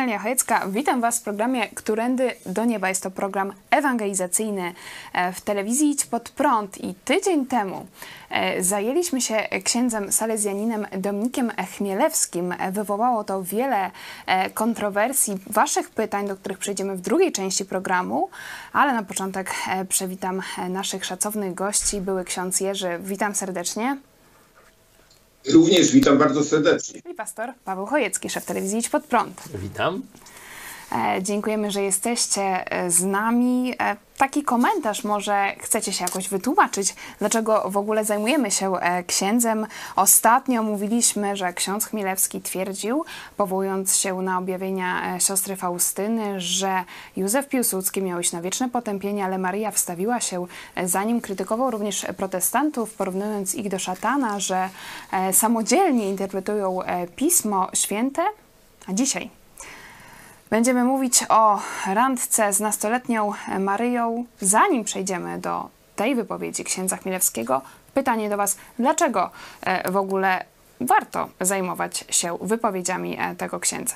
Kornelia Chojecka, witam Was w programie Którędy do Nieba. Jest to program ewangelizacyjny e, w telewizji Idź Pod Prąd i tydzień temu e, zajęliśmy się księdzem salezjaninem Dominikiem Chmielewskim. Wywołało to wiele e, kontrowersji, Waszych pytań, do których przejdziemy w drugiej części programu, ale na początek przywitam naszych szacownych gości. Były ksiądz Jerzy, witam serdecznie. Również witam bardzo serdecznie. I pastor Paweł Chojecki, szef telewizji Idź Pod Prąd. Witam. E, dziękujemy, że jesteście e, z nami. E, taki komentarz, może chcecie się jakoś wytłumaczyć, dlaczego w ogóle zajmujemy się księdzem. Ostatnio mówiliśmy, że ksiądz Chmielewski twierdził, powołując się na objawienia siostry Faustyny, że Józef Piłsudski miał iść na wieczne potępienie, ale Maria wstawiła się za nim. Krytykował również protestantów, porównując ich do szatana, że samodzielnie interpretują Pismo Święte. A dzisiaj Będziemy mówić o randce z nastoletnią Maryją. Zanim przejdziemy do tej wypowiedzi księdza Chmielewskiego, pytanie do Was, dlaczego e, w ogóle warto zajmować się wypowiedziami e, tego księdza?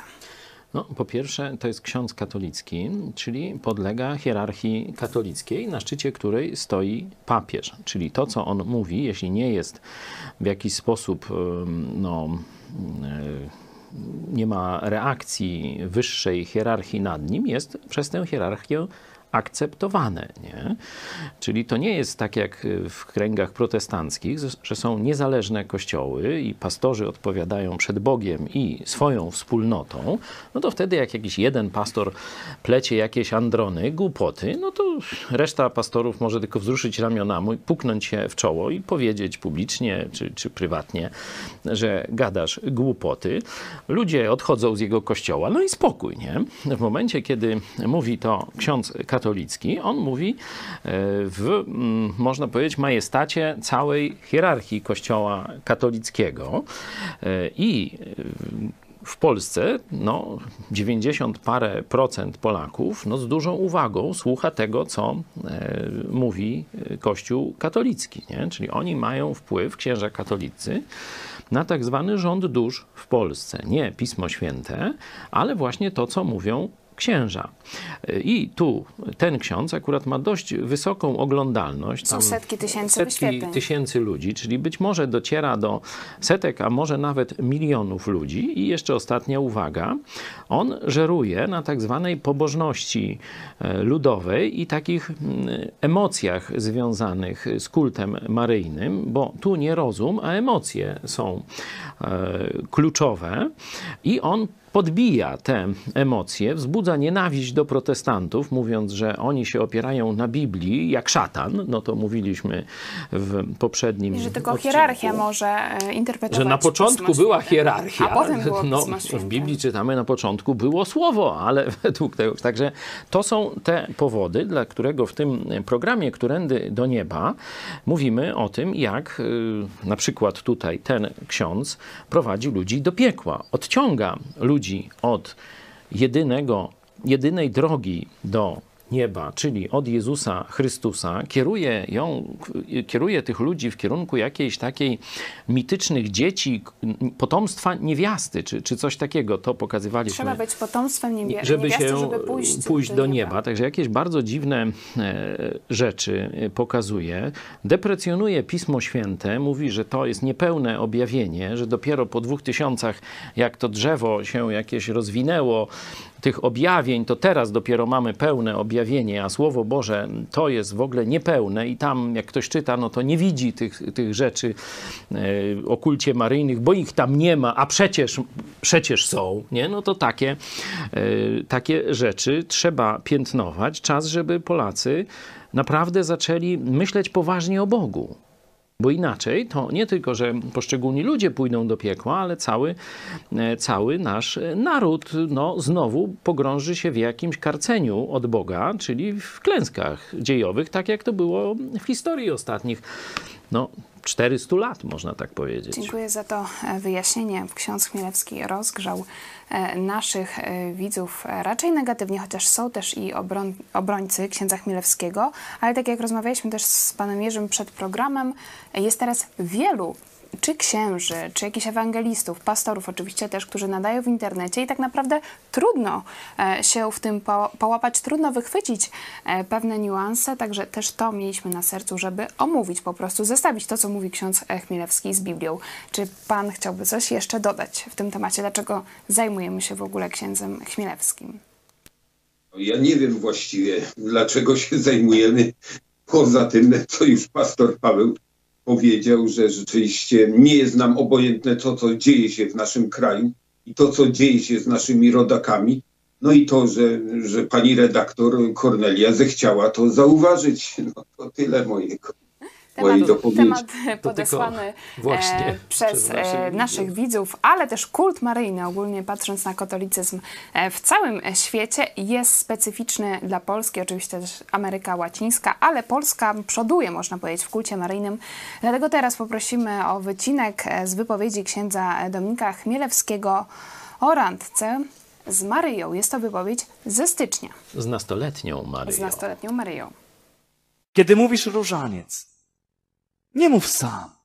No, po pierwsze, to jest ksiądz katolicki, czyli podlega hierarchii katolickiej, na szczycie której stoi papież. Czyli to, co on mówi, jeśli nie jest w jakiś sposób no, nie ma reakcji wyższej hierarchii nad nim, jest przez tę hierarchię akceptowane. Nie? Czyli to nie jest tak jak w kręgach protestanckich, że są niezależne kościoły i pastorzy odpowiadają przed Bogiem i swoją wspólnotą. No to wtedy, jak jakiś jeden pastor plecie jakieś androny, głupoty, no to reszta pastorów może tylko wzruszyć ramionami, puknąć się w czoło i powiedzieć publicznie czy, czy prywatnie, że gadasz głupoty. Ludzie odchodzą z jego kościoła, no i spokój, nie? W momencie, kiedy mówi to ksiądz katolicki, katolicki, on mówi e, w, mm, można powiedzieć, majestacie całej hierarchii Kościoła katolickiego. E, I e, w Polsce no, 90 parę procent Polaków no, z dużą uwagą słucha tego, co e, mówi Kościół katolicki. Nie? Czyli oni mają wpływ, księża katolicy, na tak zwany rząd dusz w Polsce. Nie Pismo Święte, ale właśnie to, co mówią księża. I tu ten ksiądz akurat ma dość wysoką oglądalność. Są setki tysięcy setki wyświetleń. tysięcy ludzi, czyli być może dociera do setek, a może nawet milionów ludzi. I jeszcze ostatnia uwaga. On żeruje na tak zwanej pobożności e, ludowej i takich mm, emocjach związanych z kultem maryjnym, bo tu nie rozum, a emocje są e, kluczowe. I on podbija te emocje, wzbudza nienawiść do protestantów, mówiąc, że oni się opierają na Biblii jak szatan. No to mówiliśmy w poprzednim. I że tylko odcinku, hierarchia może e, interpretować. Że na początku była hierarchia. A potem było no, W Biblii czytamy na początku było słowo, ale według tego. Także to są te powody, dla którego w tym programie Którędy do Nieba mówimy o tym, jak y, na przykład tutaj ten ksiądz prowadzi ludzi do piekła, odciąga ludzi ludzi od jedynego, jedynej drogi do nieba, czyli od Jezusa Chrystusa, kieruje ją, kieruje tych ludzi w kierunku jakiejś takiej mitycznych dzieci, potomstwa niewiasty, czy, czy coś takiego. To pokazywaliśmy. Trzeba być potomstwem niewiasty, żeby się żeby pójść, pójść do, do nieba. nieba. Także jakieś bardzo dziwne e, rzeczy e, pokazuje. Deprecjonuje Pismo Święte, mówi, że to jest niepełne objawienie, że dopiero po dwóch tysiącach, jak to drzewo się jakieś rozwinęło, tych objawień, to teraz dopiero mamy pełne objawienie, a Słowo Boże to jest w ogóle niepełne i tam jak ktoś czyta, no to nie widzi tych, tych rzeczy e, o kulcie maryjnych, bo ich tam nie ma, a przecież, przecież są, nie? No to takie, e, takie rzeczy trzeba piętnować. Czas, żeby Polacy naprawdę zaczęli myśleć poważnie o Bogu. Bo inaczej to nie tylko, że poszczególni ludzie pójdą do piekła, ale cały, e, cały nasz naród no, znowu pogrąży się w jakimś karceniu od Boga, czyli w klęskach dziejowych, tak jak to było w historii ostatnich. No, 400 lat, można tak powiedzieć. Dziękuję za to e, wyjaśnienie. Ksiądz Chmielewski rozgrzał e, naszych widzów raczej negatywnie, chociaż są też i obroń, obrońcy księdza Chmielewskiego, ale tak jak rozmawialiśmy też z panem Jerzym przed programem, jest teraz wielu czy księży, czy jakichś ewangelistów, pastorów oczywiście też, którzy nadają w internecie i tak naprawdę trudno e, się w tym połapać, trudno wychwycić e, pewne niuanse, także też to mieliśmy na sercu, żeby omówić po prostu, zestawić to, co mówi ksiądz Chmielewski z Biblią. Czy pan chciałby coś jeszcze dodać w tym temacie? Dlaczego zajmujemy się w ogóle księdzem Chmielewskim? Ja nie wiem właściwie, dlaczego się zajmujemy poza tym, co już pastor Paweł powiedział, że rzeczywiście nie jest nam obojętne to, co dzieje się w naszym kraju i to, co dzieje się z naszymi rodakami. No i to, że, że pani redaktor Kornelia zechciała to zauważyć. No to tyle mojego temat, temat podesłany właśnie, e, przez e, naszych widzów, ale też kult maryjny, ogólnie patrząc na katolicyzm e, w całym świecie, jest specyficzny dla Polski, oczywiście też Ameryka Łacińska, ale Polska przoduje, można powiedzieć, w kulcie maryjnym. Dlatego teraz poprosimy o wycinek z wypowiedzi księdza Dominika Chmielewskiego o randce z Maryją. Jest to wypowiedź ze stycznia. Z nastoletnią Maryją. Z nastoletnią Maryją. Kiedy mówisz różaniec, nie mów sam.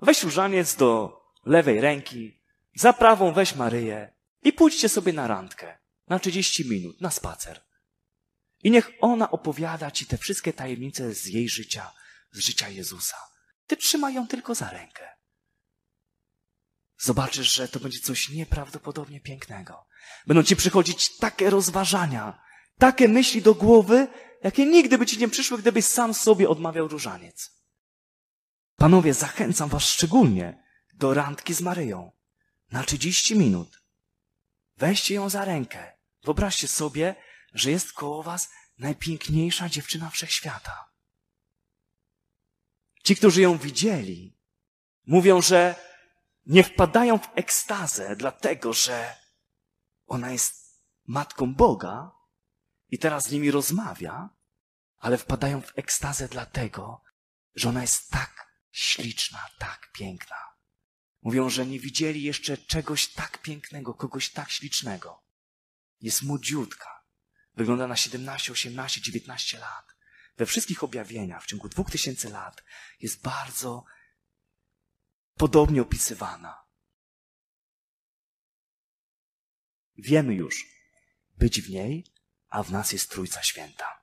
Weź różaniec do lewej ręki, za prawą weź Maryję i pójdźcie sobie na randkę, na 30 minut, na spacer. I niech ona opowiada ci te wszystkie tajemnice z jej życia, z życia Jezusa. Ty trzymaj ją tylko za rękę. Zobaczysz, że to będzie coś nieprawdopodobnie pięknego. Będą ci przychodzić takie rozważania, takie myśli do głowy, jakie nigdy by ci nie przyszły, gdybyś sam sobie odmawiał różaniec. Panowie, zachęcam was szczególnie do randki z Maryją na 30 minut. Weźcie ją za rękę. Wyobraźcie sobie, że jest koło was najpiękniejsza dziewczyna wszechświata. Ci, którzy ją widzieli, mówią, że nie wpadają w ekstazę, dlatego że ona jest matką Boga i teraz z nimi rozmawia, ale wpadają w ekstazę dlatego, że ona jest tak śliczna, tak piękna. Mówią, że nie widzieli jeszcze czegoś tak pięknego, kogoś tak ślicznego. Jest młodziutka. Wygląda na 17, 18, 19 lat. We wszystkich objawieniach w ciągu dwóch tysięcy lat jest bardzo podobnie opisywana. Wiemy już, być w niej, a w nas jest Trójca Święta.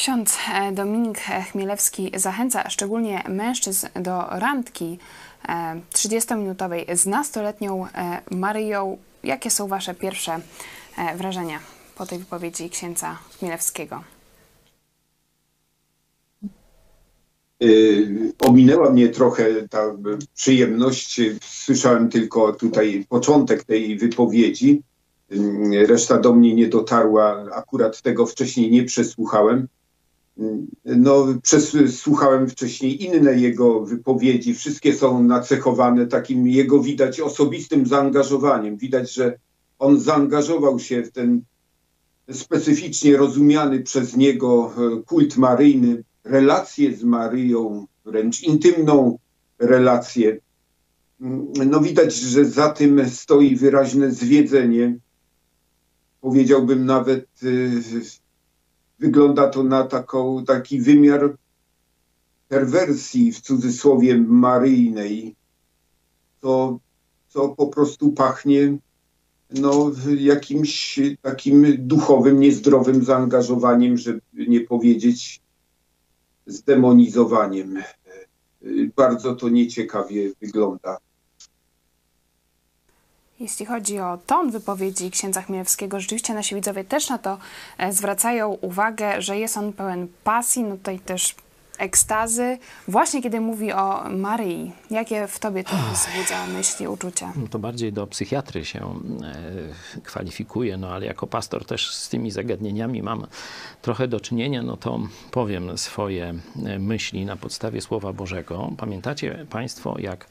Ksiądz e, Dominik Chmielewski zachęca szczególnie mężczyzn do randki 30-minutowej e, z nastoletnią e, Maryją. Jakie są Wasze pierwsze wrażenia po tej wypowiedzi księdza Chmielewskiego? Ominęła mnie trochę ta przyjemność. Słyszałem tylko tutaj początek tej wypowiedzi. Reszta do mnie nie dotarła. Akurat tego wcześniej nie przesłuchałem. No, przesłuchałem wcześniej inne jego wypowiedzi. Wszystkie są nacechowane takim jego widać osobistym zaangażowaniem. Widać, że on zaangażował się w ten specyficznie rozumiany przez niego e, kult maryjny, relację z Maryją, wręcz intymną relację. No widać, że za tym stoi wyraźne zwiedzenie. Powiedziałbym nawet e, wygląda to na taką, taki wymiar perwersji w cudzysłowie maryjnej, co, co po prostu pachnie no, jakimś takim duchowym, niezdrowym zaangażowaniem, żeby nie powiedzieć zdemonizowaniem. Bardzo to nieciekawie wygląda. Jeśli chodzi o ton wypowiedzi księdza Chmielewskiego, rzeczywiście nasi widzowie też na to e, zwracają uwagę, że jest on pełen pasji, no tutaj też ekstazy, właśnie kiedy mówi o Maryi. Jakie w tobie to wzbudza myśli, uczucia? No to bardziej do psychiatry się e, kwalifikuje, no ale jako pastor też z tymi zagadnieniami mam trochę do czynienia, no to powiem swoje e, myśli na podstawie Słowa Bożego. Pamiętacie Państwo, jak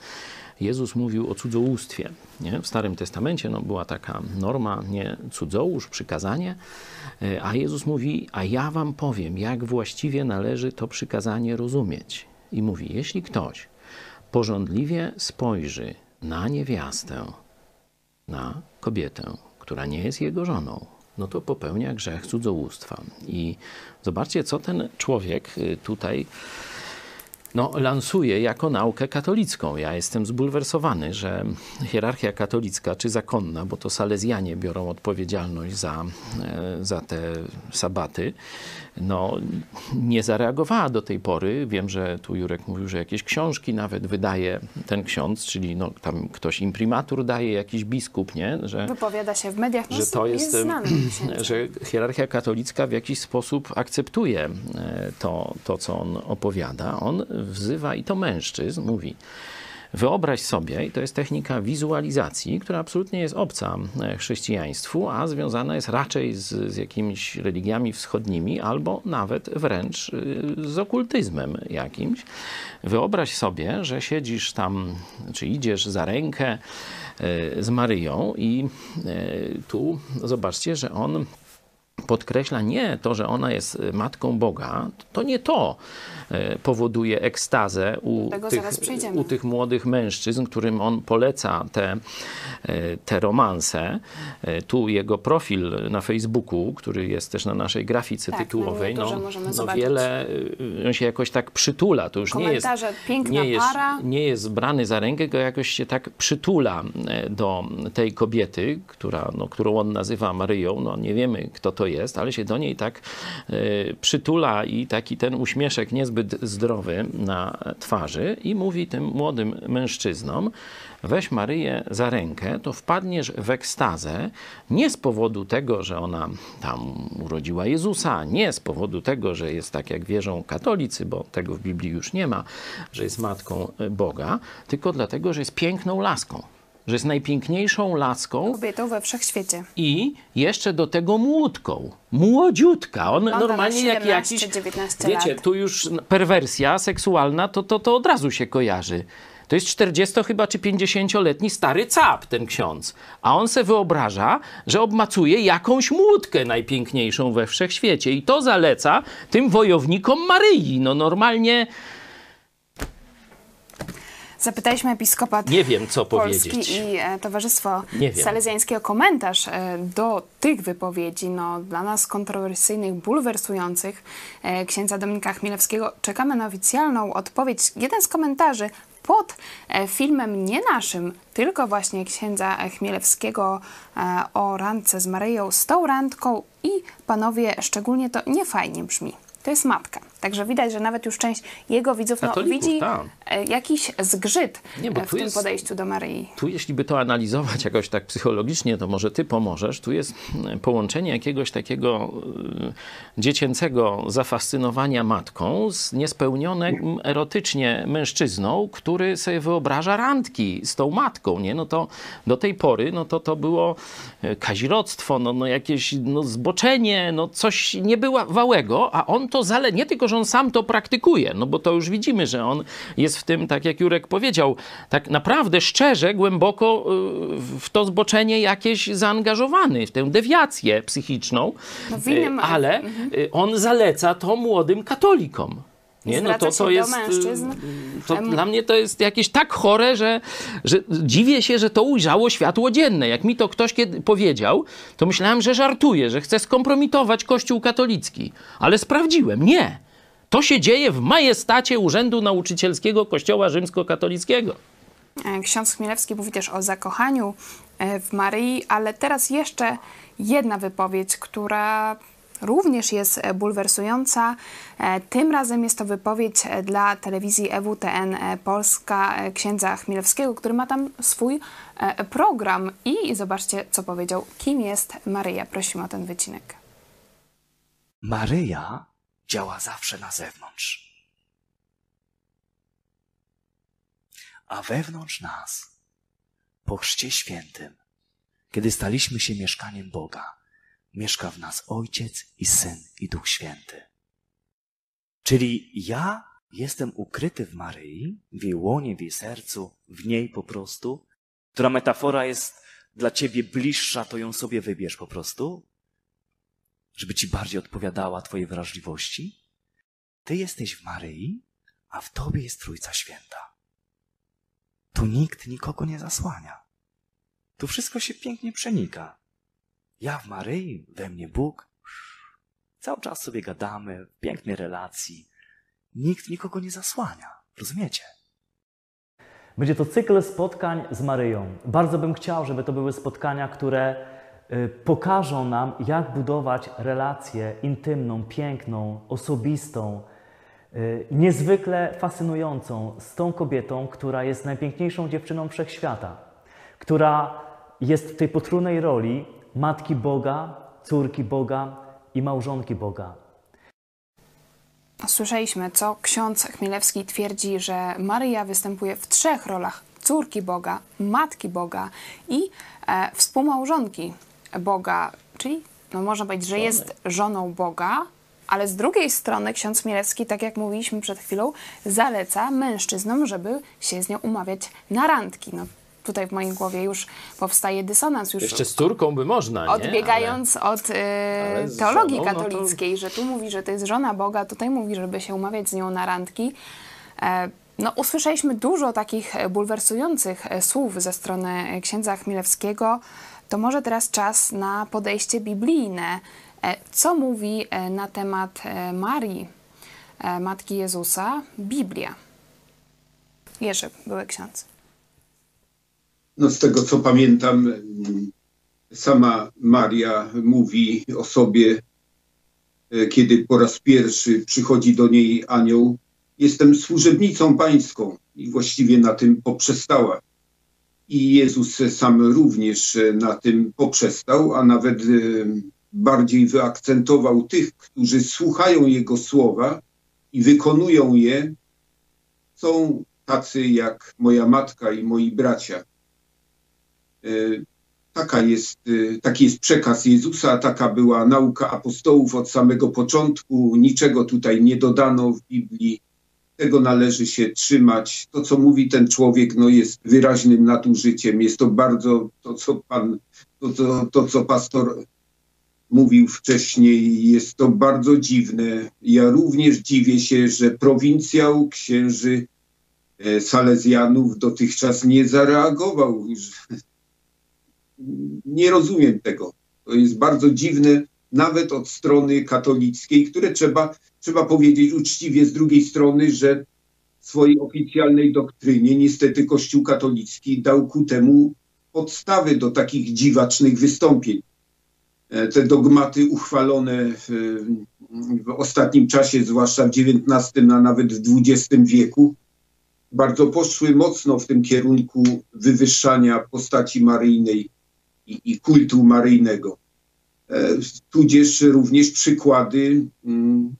Jezus mówił o cudzołóstwie. Nie? W Starym Testamencie no, była taka norma, nie cudzołóż, przykazanie, e, a Jezus mówi, a ja wam powiem, jak właściwie należy to przykazanie rozumieć. I mówi, jeśli ktoś porządliwie spojrzy na niewiastę, na kobietę, która nie jest jego żoną, no to popełnia grzech cudzołóstwa. I zobaczcie, co ten człowiek y, tutaj no, lansuje jako naukę katolicką. Ja jestem zbulwersowany, że hierarchia katolicka czy zakonna, bo to salezjanie biorą odpowiedzialność za, e, za te sabaty, no, nie zareagowała do tej pory. Wiem, że tu Jurek mówił, że jakieś książki nawet wydaje ten ksiądz, czyli no, tam ktoś imprimatur daje, jakiś biskup, nie? Że, Wypowiada się w mediach, no, że to jest, jest że hierarchia katolicka w jakiś sposób akceptuje e, to, to, co on opowiada. On wzywa i to mężczyzn, mówi, Wyobraź sobie, i to jest technika wizualizacji, która absolutnie jest obca e, chrześcijaństwu, a związana jest raczej z, z jakimiś religiami wschodnimi, albo nawet wręcz e, z okultyzmem jakimś. Wyobraź sobie, że siedzisz tam, czy idziesz za rękę e, z Maryją, i tu zobaczcie, że on podkreśla nie to, że ona jest matką Boga, to nie to E, powoduje ekstazę u tych, u tych młodych mężczyzn, którym on poleca te, e, te romanse. E, tu jego profil na Facebooku, który jest też na naszej grafice tak, tytułowej, no, no wiele, on się jakoś tak przytula. To już nie jest, nie, jest, nie jest brany za rękę, tylko jakoś się tak przytula do tej kobiety, która, no, którą on nazywa Maryją. No, nie wiemy, kto to jest, ale się do niej tak przytula i taki ten uśmieszek niezbyt zbyt zdrowy na twarzy i mówi tym młodym mężczyznom, weź Maryję za rękę, to wpadniesz w ekstazę nie z powodu tego, że ona tam urodziła Jezusa, nie z powodu tego, że jest tak jak wierzą katolicy, bo tego w Biblii już nie ma, że jest matką Boga, tylko dlatego, że jest piękną laską że jest najpiękniejszą laską. Kobietą we wszechświecie. I jeszcze do tego młódką. Młodziutka. On normalnie 17, jak jakiś. 19 wiecie, lat. tu już perwersja seksualna, to, to, to od razu się kojarzy. To jest 40 chyba czy 50-letni stary cap, ten ksiądz. A on se wyobraża, że obmacuje jakąś młódkę najpiękniejszą we wszechświecie. I to zaleca tym wojownikom Maryi. No normalnie Zapytaliśmy episkopat Nie wiem, co Polski powiedzieć. i e, Towarzystwo Salezjańskiego komentarz e, do tych wypowiedzi, no, dla nas kontrowersyjnych, bulwersujących e, księdza Dominika Chmielewskiego. Czekamy na oficjalną odpowiedź. Jeden z komentarzy pod filmem nie naszym, tylko właśnie księdza Chmielewskiego o randce z Maryją, z tą randką i panowie, szczególnie to niefajnie brzmi to jest matka. Także widać, że nawet już część jego widzów no, widzi tak. E, jakiś zgrzyt Nie, e, w tym jest, podejściu do Maryi. Tu jeśli by to analizować jakoś tak psychologicznie, to może ty pomożesz. Tu jest połączenie jakiegoś takiego e, dziecięcego zafascynowania matką z niespełnionym erotycznie mężczyzną, który sobie wyobraża randki z tą matką. Nie? No to do tej pory no to, to było kazirodztwo, no, no jakieś no, zboczenie, no coś niebywałego, a on to zale... nie tylko, że on sam to praktykuje, no bo to już widzimy, że on jest w tym, tak jak Jurek powiedział, tak naprawdę szczerze, głęboko y, w to zboczenie jakieś zaangażowany, w tę dewiację psychiczną, no, y, ale mhm. Y, on zaleca to młodym katolikom. Nie, no to, to jest. To dla mnie to jest jakieś tak chore, że, że dziwię się, że to ujrzało światło dzienne. Jak mi to ktoś kiedy powiedział, to myślałem, że żartuje, że chce skompromitować Kościół katolicki. Ale sprawdziłem, nie. To się dzieje w majestacie Urzędu Nauczycielskiego Kościoła Rzymskokatolickiego. E, ksiądz Chmielewski mówi też o zakochaniu e, w Maryi, ale teraz jeszcze jedna wypowiedź, która również jest bulwersująca. E, tym razem jest to wypowiedź dla telewizji EWTN Polska księdza Chmielewskiego, który ma tam swój program. I zobaczcie, co powiedział. Kim jest Maryja? Prosimy o ten wycinek. Maryja działa zawsze na zewnątrz. A wewnątrz nas, po chrzcie świętym, kiedy staliśmy się mieszkaniem Boga, mieszka w nas Ojciec i Syn i Duch Święty. Czyli ja jestem ukryty w Maryi, w jej łonie, w jej sercu, w niej po prostu, która metafora jest dla ciebie bliższa, to ją sobie wybierz po prostu, żeby ci bardziej odpowiadała twojej wrażliwości. Ty jesteś w Maryi, a w tobie jest Trójca Święta. Tu nikt nikogo nie zasłania. Tu wszystko się pięknie przenika. Ja w Maryi, we mnie Bóg. Cały czas sobie gadamy w pięknej relacji. Nikt nikogo nie zasłania. Rozumiecie? Będzie to cykl spotkań z Maryją. Bardzo bym chciał, żeby to były spotkania, które pokażą nam, jak budować relację intymną, piękną, osobistą, y, niezwykle fascynującą z tą kobietą, która jest najpiękniejszą dziewczyną wszechświata, która jest w tej potrójnej roli matki Boga, córki Boga i małżonki Boga. Słyszeliśmy, co ksiądz Chmielewski twierdzi, że Maryja występuje w trzech rolach: córki Boga, matki Boga i e, współmałżonki Boga, czyli no można powiedzieć, że jest żoną Boga, ale z drugiej strony ksiądz Chmielewski, tak jak mówiliśmy przed chwilą, zaleca mężczyznom, żeby się z nią umawiać na randki. No, tutaj w mojej głowie już powstaje dysonans. Już Jeszcze z córką by można, nie? Odbiegając Ale... od y, teologii żoną, katolickiej, no to... że tu mówi, że to jest żona Boga, tutaj mówi, żeby się umawiać z nią na randki. E, no, usłyszeliśmy dużo takich bulwersujących e, słów ze strony księdza Chmielewskiego. To może teraz czas na podejście biblijne. E, co mówi na temat Marii, Matki Jezusa, Biblia? Jerzy, były ksiądz. No z tego co pamiętam, sama Maria mówi o sobie, e, kiedy po raz pierwszy przychodzi do niej anioł, jestem służebnicą pańską i właściwie na tym poprzestała. I Jezus sam również na tym poprzestał, a nawet e, bardziej wyakcentował tych, którzy słuchają Jego słowa i wykonują je, są tacy jak moja matka i moi bracia. E, taka jest, e, taki jest przekaz Jezusa, taka była nauka apostołów od samego początku. Niczego tutaj nie dodano w Biblii. Tego należy się trzymać. To, co mówi ten człowiek, no jest wyraźnym nadużyciem. Jest to bardzo to, co pan, to, to, to co pastor mówił wcześniej, jest to bardzo dziwne. Ja również dziwię się, że prowincjał księży e, Salezjanów dotychczas nie zareagował nie rozumiem tego. To jest bardzo dziwne, nawet od strony katolickiej, które trzeba, trzeba powiedzieć uczciwie z drugiej strony, że w swojej oficjalnej doktrynie niestety Kościół katolicki dał ku temu podstawy do takich dziwacznych wystąpień. E, te dogmaty uchwalone w, w ostatnim czasie, zwłaszcza w XIX, a nawet w XX wieku, bardzo poszły mocno w tym kierunku wywyższania postaci maryjnej i, i kultu maryjnego. E, tudzież również przykłady mm,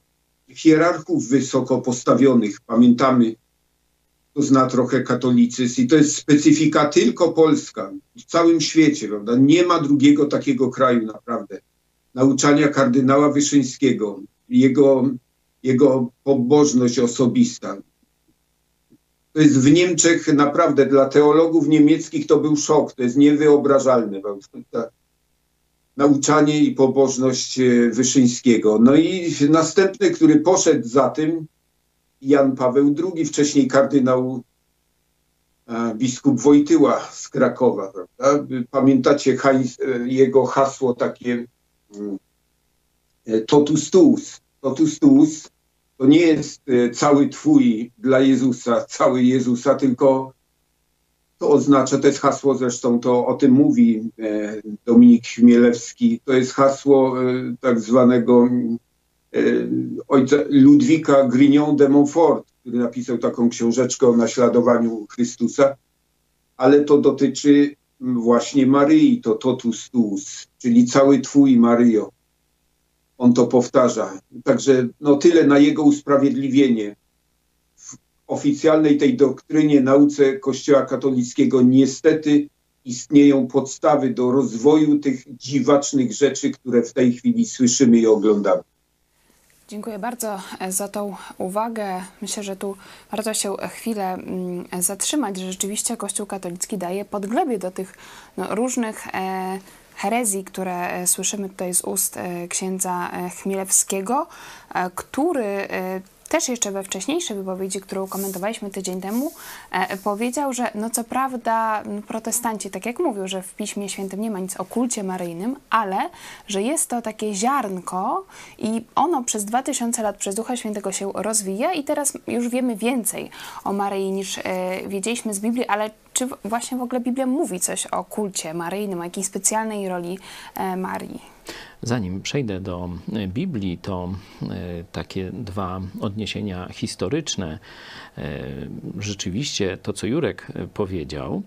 hierarchów wysoko postawionych. Pamiętamy, to zna trochę katolicyzm i to jest specyfika tylko polska w całym świecie, prawda? Nie ma drugiego takiego kraju naprawdę. Nauczania kardynała Wyszyńskiego, jego, jego pobożność osobista, to jest w Niemczech naprawdę dla teologów niemieckich to był szok, to jest niewyobrażalne. Nauczanie i pobożność e, Wyszyńskiego. No i następny, który poszedł za tym, Jan Paweł II, wcześniej kardynał e, biskup Wojtyła z Krakowa. Prawda? Pamiętacie e, jego hasło takie mm, totus tuus. Totus tuus to nie jest cały Twój dla Jezusa, cały Jezusa, tylko To oznacza, to jest hasło zresztą, to o tym mówi e, Dominik Chmielewski, to jest hasło e, tak zwanego e, ojca Ludwika Grignon de Montfort, który napisał taką książeczkę o naśladowaniu Chrystusa, ale to dotyczy właśnie Maryi, to totus tuus, czyli cały Twój Maryjo. On to powtarza. Także no tyle na jego usprawiedliwienie. Oficjalnej tej doktrynie, nauce Kościoła katolickiego niestety istnieją podstawy do rozwoju tych dziwacznych rzeczy, które w tej chwili słyszymy i oglądamy. Dziękuję bardzo e, za tą uwagę. Myślę, że tu warto się chwilę mm, zatrzymać, że rzeczywiście Kościół katolicki daje podglebie do tych no, różnych e, herezji, które e, słyszymy tutaj z ust e, księdza e, Chmielewskiego, e, który e, też jeszcze we wcześniejszej wypowiedzi, którą komentowaliśmy tydzień temu, e, powiedział, że no co prawda protestanci, tak jak mówił, że w Piśmie Świętym nie ma nic o kulcie maryjnym, ale że jest to takie ziarnko i ono przez 2000 lat przez Ducha Świętego się rozwija i teraz już wiemy więcej o Maryi niż e, wiedzieliśmy z Biblii, ale czy właśnie w ogóle Biblia mówi coś o kulcie maryjnym, o jakiejś specjalnej roli e, Marii? Zanim przejdę do e, Biblii, to e, takie dwa odniesienia historyczne. E, Rzeczywiście to, co Jurek powiedział,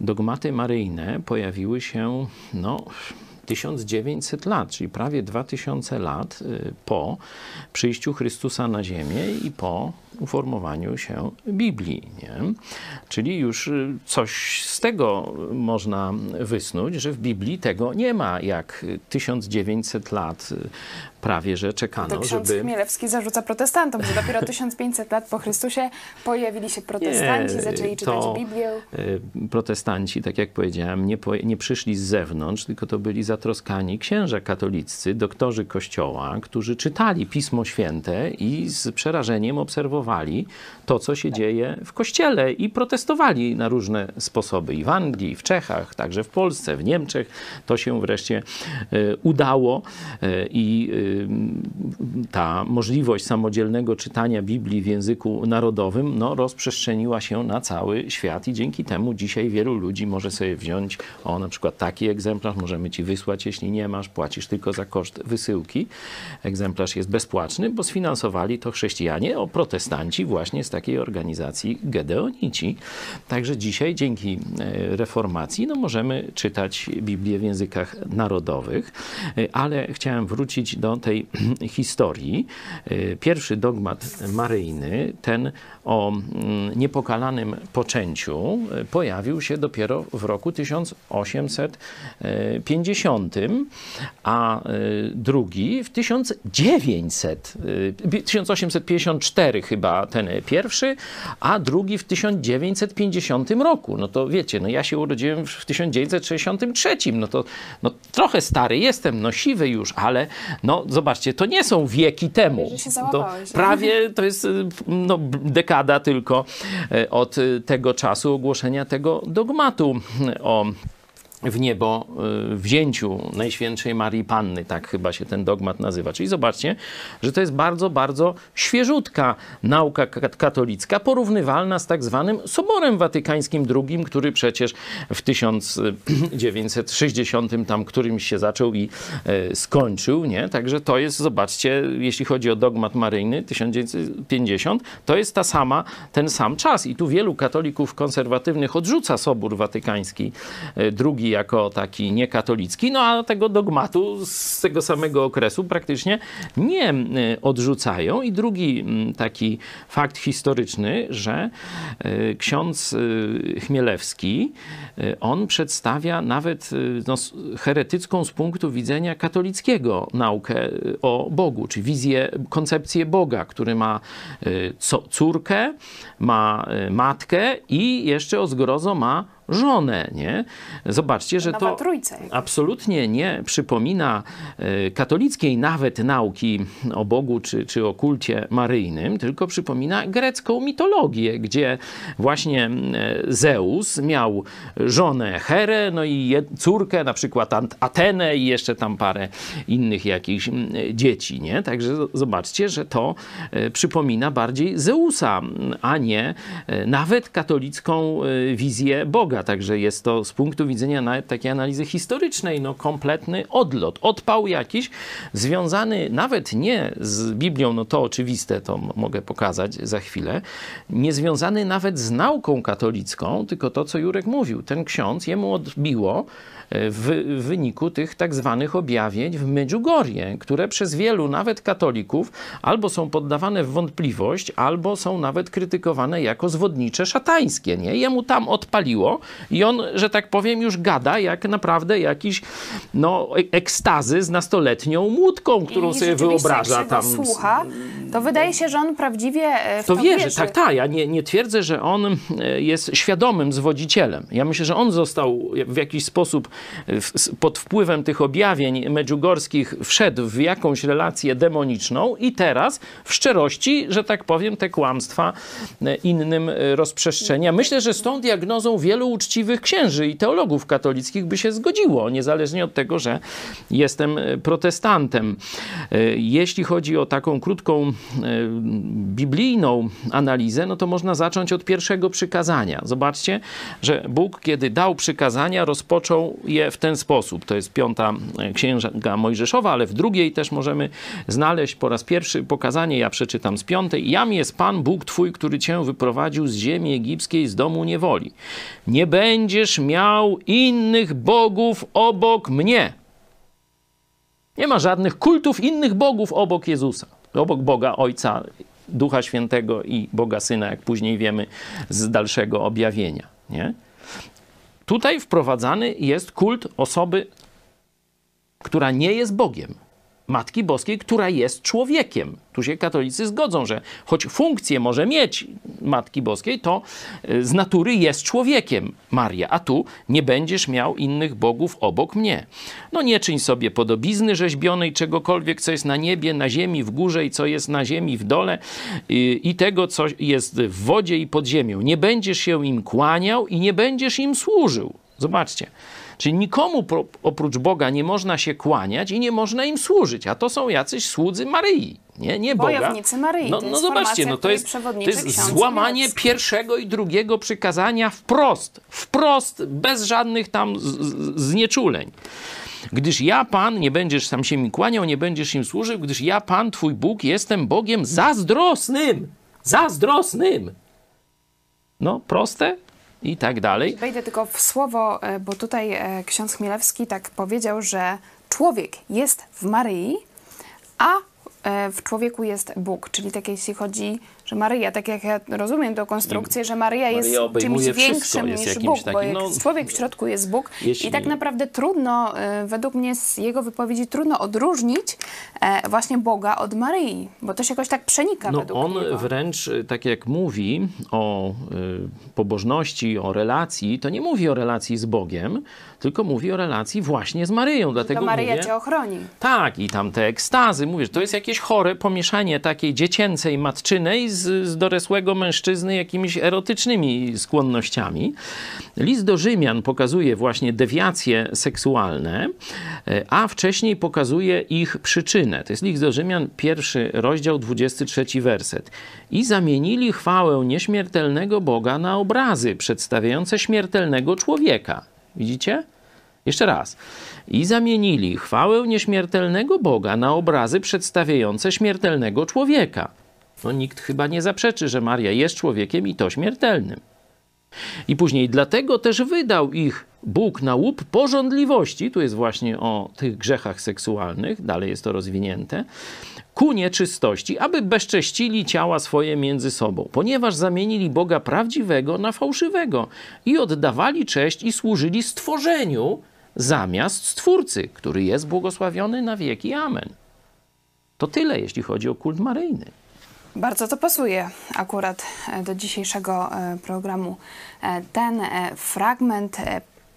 dogmaty maryjne pojawiły się no, 1900 lat, czyli prawie 2000 lat po przyjściu Chrystusa na ziemię i po uformowaniu się Biblii. Nie? Czyli już y, coś z tego można wysnuć, że w Biblii tego nie ma, jak 1900 lat y, prawie, że To czekano, ksiądz żeby... Chmielewski zarzuca protestantom, że dopiero 1500 lat po Chrystusie pojawili się protestanci, Nie, zaczęli czytać to- Biblię. y, protestanci, tak jak powiedziałem, nie, po, nie przyszli z zewnątrz, tylko to byli zatroskani księża katoliccy, doktorzy kościoła, którzy czytali Pismo Święte i z przerażeniem obserwowali to, co się dzieje w kościele i protestowali na różne sposoby. I w Anglii, i w Czechach, także w Polsce, w Niemczech to się wreszcie y, udało y, i y, ta możliwość samodzielnego czytania Biblii w języku narodowym no, rozprzestrzeniła się na cały świat i dzięki temu dzisiaj wielu ludzi może sobie wziąć o na przykład taki egzemplarz, możemy ci wysłać, jeśli nie masz, płacisz tylko za koszt wysyłki. Egzemplarz jest bezpłatny, bo sfinansowali to chrześcijanie, o protestanci właśnie z takiej organizacji Gedeonici. Także dzisiaj dzięki e, reformacji no, możemy czytać Biblię w językach narodowych, E, ale chciałem wrócić do tej historii. E, Pierwszy dogmat maryjny, ten o mm, niepokalanym poczęciu, pojawił się dopiero w roku 1850, a drugi w 1900, e, 1854 chyba ten pierwszy, a drugi w 1950 roku. No to wiecie, no ja się urodziłem w 1963, no to no, trochę stary jestem, no siwy już, ale no zobaczcie, to nie są wieki temu. To prawie to jest y, no, dekada tylko y, od tego czasu ogłoszenia tego dogmatu y, o w niebo y, wzięciu Najświętszej Marii Panny, tak chyba się ten dogmat nazywa. Czyli zobaczcie, że to jest bardzo, bardzo świeżutka nauka ka- katolicka, porównywalna z tak zwanym Soborem Watykańskim II, który przecież w 1960 tam którymś się zaczął i e, skończył, nie? Także to jest, zobaczcie, jeśli chodzi o dogmat maryjny 1950, to jest ta sama, ten sam czas i tu wielu katolików konserwatywnych odrzuca Sobór Watykański e, II jako taki niekatolicki, no a tego dogmatu z tego samego okresu praktycznie nie e, odrzucają. I drugi mm, taki fakt historyczny, że e, ksiądz e, Chmielewski, on przedstawia nawet no, heretycką z punktu widzenia katolickiego naukę o Bogu, czy wizję, koncepcję Boga, który ma córkę, ma matkę i jeszcze o zgrozo ma żonę, nie? Zobaczcie, że to absolutnie nie przypomina e, katolickiej nawet nauki o Bogu czy, czy o kulcie maryjnym, tylko przypomina grecką mitologię, gdzie właśnie e, Zeus miał żonę Herę, no i córkę, na przykład Atenę i jeszcze tam parę innych jakichś dzieci, nie? Także zobaczcie, że to e, przypomina bardziej Zeusa, a nie nawet katolicką wizję Boga. Także jest to z punktu widzenia nawet takiej analizy historycznej, no kompletny odlot, odpał jakiś, związany nawet nie z Biblią, no to oczywiste, to mogę pokazać za chwilę, nie związany nawet z nauką katolicką, tylko to, co Jurek mówił. Ten ksiądz, jemu odbiło w, wyniku tych tak zwanych objawień w Medjugorje, które przez wielu, nawet katolików, albo są poddawane w wątpliwość, albo są nawet krytykowane jako zwodnicze szatańskie. Nie? Jemu tam odpaliło i on, że tak powiem, już gada jak naprawdę jakiś no, e- ekstazy z nastoletnią młódką, którą I sobie wyobraża tam. Słucha, to wydaje się, że on prawdziwie e, w To to, wierzy, tak, tak. Ja nie, nie twierdzę, że on e, jest świadomym zwodzicielem. Ja myślę, że on został w jakiś sposób pod wpływem tych objawień medjugorskich wszedł w jakąś relację demoniczną i teraz w szczerości, że tak powiem, te kłamstwa e, innym e, rozprzestrzenia. Myślę, że z tą diagnozą wielu uczciwych księży i teologów katolickich by się zgodziło, niezależnie od tego, że jestem e, protestantem. Jeśli chodzi o taką krótką biblijną analizę, no to można zacząć od pierwszego przykazania. Zobaczcie, że Bóg, kiedy dał przykazania, rozpoczął je w ten sposób. To jest piąta e, księga Mojżeszowa, ale w drugiej też możemy znaleźć po raz pierwszy pokazanie, ja przeczytam z piątej. Jam jest Pan Bóg Twój, który Cię wyprowadził z ziemi egipskiej, z domu niewoli. Nie będziesz miał innych bogów obok mnie. Nie ma żadnych kultów innych bogów obok Jezusa, obok Boga Ojca, Ducha Świętego i Boga Syna, jak później wiemy z dalszego objawienia. Nie? Tutaj wprowadzany jest kult osoby, która nie jest Bogiem. Matki Boskiej, która jest człowiekiem. Tu się katolicy zgodzą, że choć funkcję może mieć Matki Boskiej, to y, z natury jest człowiekiem Maria, a tu nie będziesz miał innych bogów obok mnie. No nie czyń sobie podobizny rzeźbionej czegokolwiek, co jest na niebie, na ziemi, w górze i co jest na ziemi, w dole y, i tego, co jest w wodzie i pod ziemią. Nie będziesz się im kłaniał i nie będziesz im służył. Zobaczcie. Czyli nikomu oprócz Boga nie można się kłaniać i nie można im służyć, a to są jacyś słudzy Maryi, nie, nie Boga. Bojownicy Maryi. No, no zobaczcie, no to jest, to jest złamanie pierwszego i drugiego przykazania wprost, wprost, bez żadnych tam z, z, znieczuleń. Gdyż ja, Pan, nie będziesz sam się mi kłaniał, nie będziesz im służył, gdyż ja, Pan, Twój Bóg, jestem Bogiem zazdrosnym. Zazdrosnym. No, proste i tak dalej. Wejdę tylko w słowo, e, bo tutaj e, ksiądz Chmielewski tak powiedział, że człowiek jest w Maryi, a e, w człowieku jest Bóg. Czyli tak jeśli chodzi, że Maryja, tak jak ja rozumiem tą konstrukcję, że Maryja jest Maryja obejmuje czymś większym jest niż Bóg, bo takim, jak no, człowiek w środku jest Bóg jeśli- i tak naprawdę trudno, e, według mnie z jego wypowiedzi trudno odróżnić e, właśnie Boga od Maryi, bo to się jakoś tak przenika No według on niego. wręcz, y, tak jak mówi o pobożności, o relacji, to nie mówi o relacji z Bogiem, tylko mówi o relacji właśnie z Maryją. Dlatego To Maryja mówię, cię ochroni. tak, i tam te ekstazy, mówię, że to jest jakieś chore pomieszanie takiej dziecięcej, matczynej z, z dorosłego mężczyzny jakimiś erotycznymi skłonnościami. List do Rzymian pokazuje właśnie dewiacje seksualne, e, a wcześniej pokazuje ich przyczynę. To jest list do Rzymian, pierwszy rozdział, 23 werset. I zamienili chwałę nieśmiertelnego Boga na obrazy przedstawiające śmiertelnego człowieka. Widzicie? Jeszcze raz. I zamienili chwałę nieśmiertelnego Boga na obrazy przedstawiające śmiertelnego człowieka. No nikt chyba nie zaprzeczy, że Maria jest człowiekiem i to śmiertelnym. I później dlatego też wydał ich Bóg na łup porządliwości, tu jest właśnie o tych grzechach seksualnych, dalej jest to rozwinięte, ku nieczystości, aby bezcześcili ciała swoje między sobą, ponieważ zamienili Boga prawdziwego na fałszywego i oddawali cześć i służyli stworzeniu zamiast Stwórcy, który jest błogosławiony na wieki. Amen. To tyle, jeśli chodzi o kult maryjny. Bardzo to pasuje akurat e, do dzisiejszego e, programu. E, Ten fragment.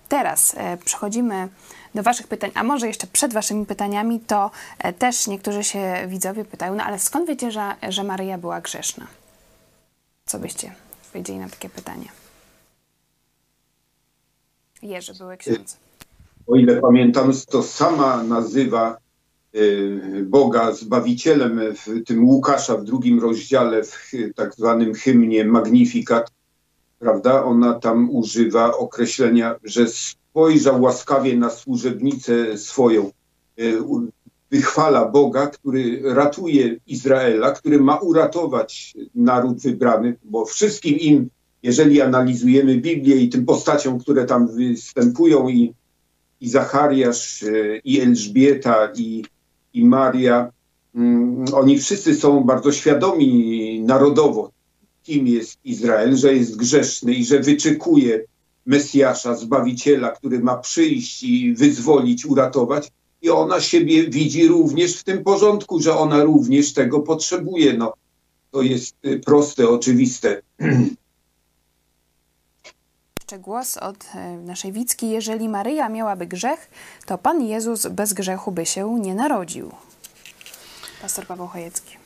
Teraz przechodzimy do Waszych pytań, a może jeszcze przed Waszymi pytaniami, to też niektórzy się widzowie pytają, no ale skąd wiecie, że, że Maryja była grzeszna? Co byście powiedzieli na takie pytanie? Jerzy, były ksiądz. O ile pamiętam, to sama nazywa Boga Zbawicielem w tym Łukasza w drugim rozdziale, w tak zwanym hymnie Magnificat, prawda? Ona tam używa określenia, że spojrzał łaskawie na służebnicę swoją. Y, Wychwala Boga, który ratuje Izraela, który ma uratować naród wybrany, bo wszystkim im, jeżeli analizujemy Biblię i tym postaciom, które tam występują i i Zachariasz, e, i Elżbieta, i, i Maria, mm, oni wszyscy są bardzo świadomi narodowo, kim jest Izrael, że jest grzeszny i że wyczekuje Mesjasza, Zbawiciela, który ma przyjść i wyzwolić, uratować. I ona siebie widzi również w tym porządku, że ona również tego potrzebuje. No, to jest y, proste, oczywiste. Jeszcze głos od e, naszej Wicki. Jeżeli Maryja miałaby grzech, to Pan Jezus bez grzechu by się nie narodził. Pastor Paweł Chojecki.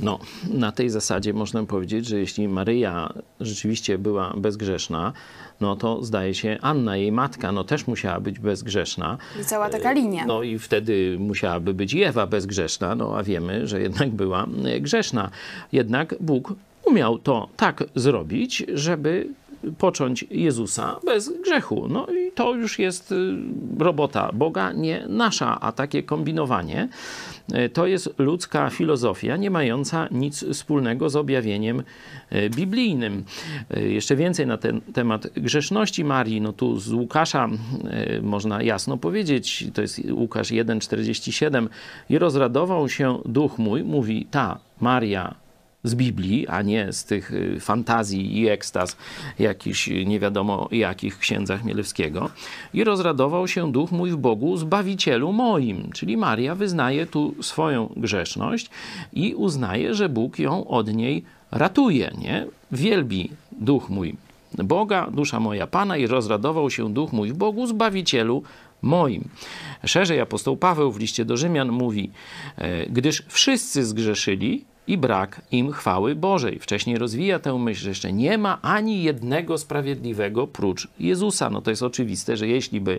No, na tej zasadzie można powiedzieć, że jeśli Maryja rzeczywiście była bezgrzeszna, no to zdaje się Anna, jej matka, no też musiała być bezgrzeszna. I cała taka linia. No i wtedy musiałaby być Ewa bezgrzeszna, no a wiemy, że jednak była e, grzeszna. Jednak Bóg umiał to tak zrobić, żeby począć Jezusa bez grzechu. No i to już jest y, robota Boga, nie nasza, a takie kombinowanie y, to jest ludzka filozofia, nie mająca nic wspólnego z objawieniem y, biblijnym. Jeszcze więcej na ten temat grzeszności Marii, no tu z Łukasza można jasno powiedzieć, to jest Łukasz 1,47 i rozradował się duch mój, mówi ta Maria z Biblii, a nie z tych y, fantazji i ekstaz jakichś y, nie wiadomo jakich księdzach Mielewskiego. I rozradował się duch mój w Bogu, Zbawicielu moim. Czyli Maria wyznaje tu swoją grzeszność i uznaje, że Bóg ją od niej ratuje, nie? Wielbi duch mój Boga, dusza moja Pana i rozradował się duch mój w Bogu, Zbawicielu moim. Szerzej apostoł Paweł w liście do Rzymian mówi, e, gdyż wszyscy zgrzeszyli i brak im chwały Bożej. Wcześniej rozwija tę myśl, że jeszcze nie ma ani jednego sprawiedliwego prócz Jezusa. No to jest oczywiste, że jeśli by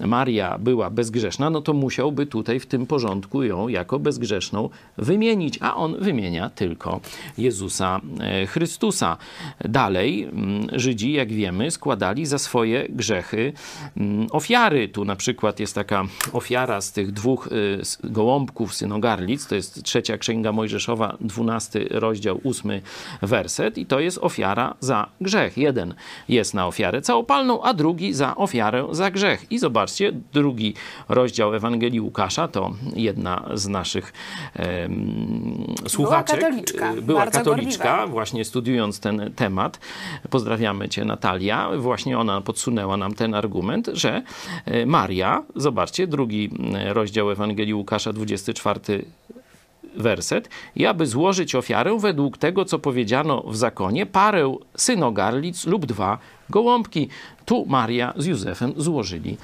Maria była bezgrzeszna, no to musiałby tutaj w tym porządku ją jako bezgrzeszną wymienić, a on wymienia tylko Jezusa e, Chrystusa. Dalej mm, Żydzi, jak wiemy, składali za swoje grzechy mm, ofiary. Tu na przykład jest taka ofiara z tych dwóch s- gołąbków synogarlic, to jest trzecia księga Mojżeszowa, 12 rozdział, 8 werset i to jest ofiara za grzech. Jeden jest na ofiarę całopalną, a drugi za ofiarę za grzech. I zobaczcie, drugi rozdział Ewangelii Łukasza to jedna z naszych em, słuchaczek. katoliczka, y, Była katoliczka, gorliwa. właśnie studiując ten temat. Pozdrawiamy cię Natalia. Właśnie ona podsunęła nam ten argument, że e, Maria, zobaczcie, drugi e, rozdział Ewangelii Łukasza, 24 werset. I aby złożyć ofiarę według tego, co powiedziano w zakonie, parę synogarlic lub dwa gołąbki. Tu Maria z Józefem złożyli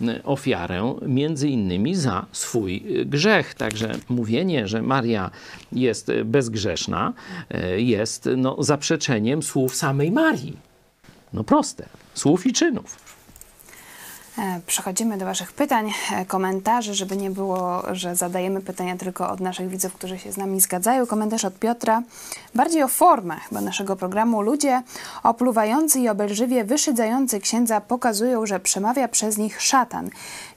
e, ofiarę między innymi za swój e, grzech. Także mówienie, że Maria jest e, bezgrzeszna, jest no, zaprzeczeniem słów samej Marii. No proste. Słów i czynów. E, Przechodzimy do Waszych pytań, e, komentarzy, żeby nie było, że zadajemy pytania tylko od naszych widzów, którzy się z nami zgadzają. Komentarz od Piotra, bardziej o formę chyba naszego programu. Ludzie opluwający i obelżywie wyszydzający księdza pokazują, że przemawia przez nich szatan.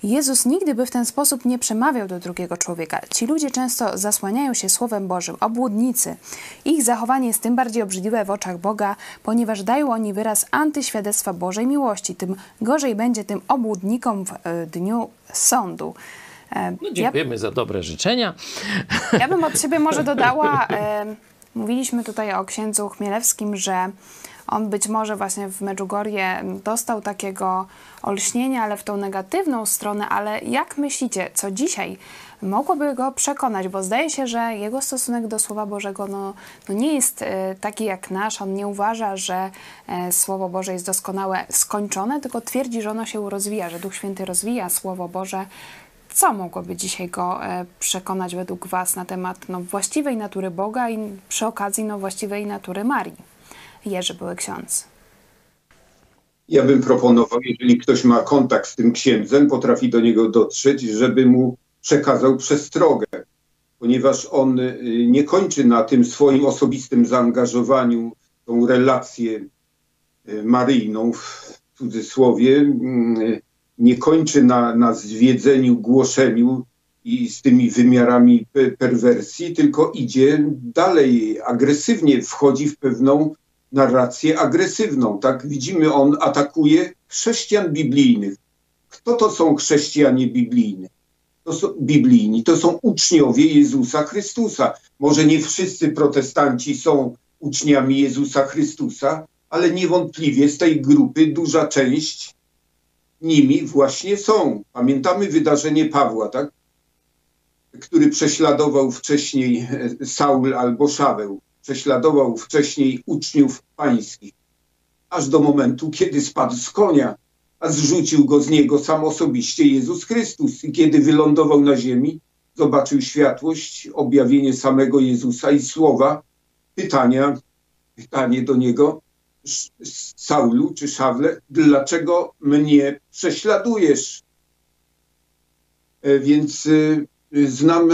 Jezus nigdy by w ten sposób nie przemawiał do drugiego człowieka. Ci ludzie często zasłaniają się Słowem Bożym, obłudnicy. Ich zachowanie jest tym bardziej obrzydliwe w oczach Boga, ponieważ dają oni wyraz antyświadectwa Bożej miłości. Tym gorzej będzie tym obłudnikom w e, dniu sądu. E, No, ja, dziękujemy za dobre życzenia. ja bym od siebie może dodała, mówiliśmy tutaj o księdzu Chmielewskim, że On być może właśnie w Medjugorje dostał takiego olśnienia, ale w tą negatywną stronę. Ale jak myślicie, co dzisiaj mogłoby go przekonać? Bo zdaje się, że jego stosunek do Słowa Bożego no, no nie jest e, taki jak nasz. On nie uważa, że e, Słowo Boże jest doskonałe, skończone, tylko twierdzi, że ono się rozwija, że Duch Święty rozwija Słowo Boże. Co mogłoby dzisiaj go e, przekonać według Was na temat no, właściwej natury Boga i przy okazji no, właściwej natury Marii? Jerzy były ksiądz. Ja bym proponował, jeżeli ktoś ma kontakt z tym księdzem, potrafi do niego dotrzeć, żeby mu przekazał przestrogę, ponieważ on y, nie kończy na tym swoim osobistym zaangażowaniu tą relację y, maryjną w cudzysłowie, y, nie kończy na, na zwiedzeniu, głoszeniu i z tymi wymiarami perwersji, tylko idzie dalej, agresywnie wchodzi w pewną narrację agresywną. Tak widzimy, on atakuje chrześcijan biblijnych. Kto to są chrześcijanie biblijni? To są, biblijni, to są uczniowie Jezusa Chrystusa. Może nie wszyscy protestanci są uczniami Jezusa Chrystusa, ale niewątpliwie z tej grupy duża część nimi właśnie są. Pamiętamy wydarzenie Pawła, tak? który prześladował wcześniej Saul albo Szaweł prześladował wcześniej uczniów pańskich, aż do momentu, kiedy spadł z konia, a zrzucił go z niego sam osobiście Jezus Chrystus. I kiedy wylądował na ziemi, zobaczył światłość, objawienie samego Jezusa i słowa, pytania, pytanie do niego, Saulu czy Szawle, dlaczego mnie prześladujesz? E, więc y, Znam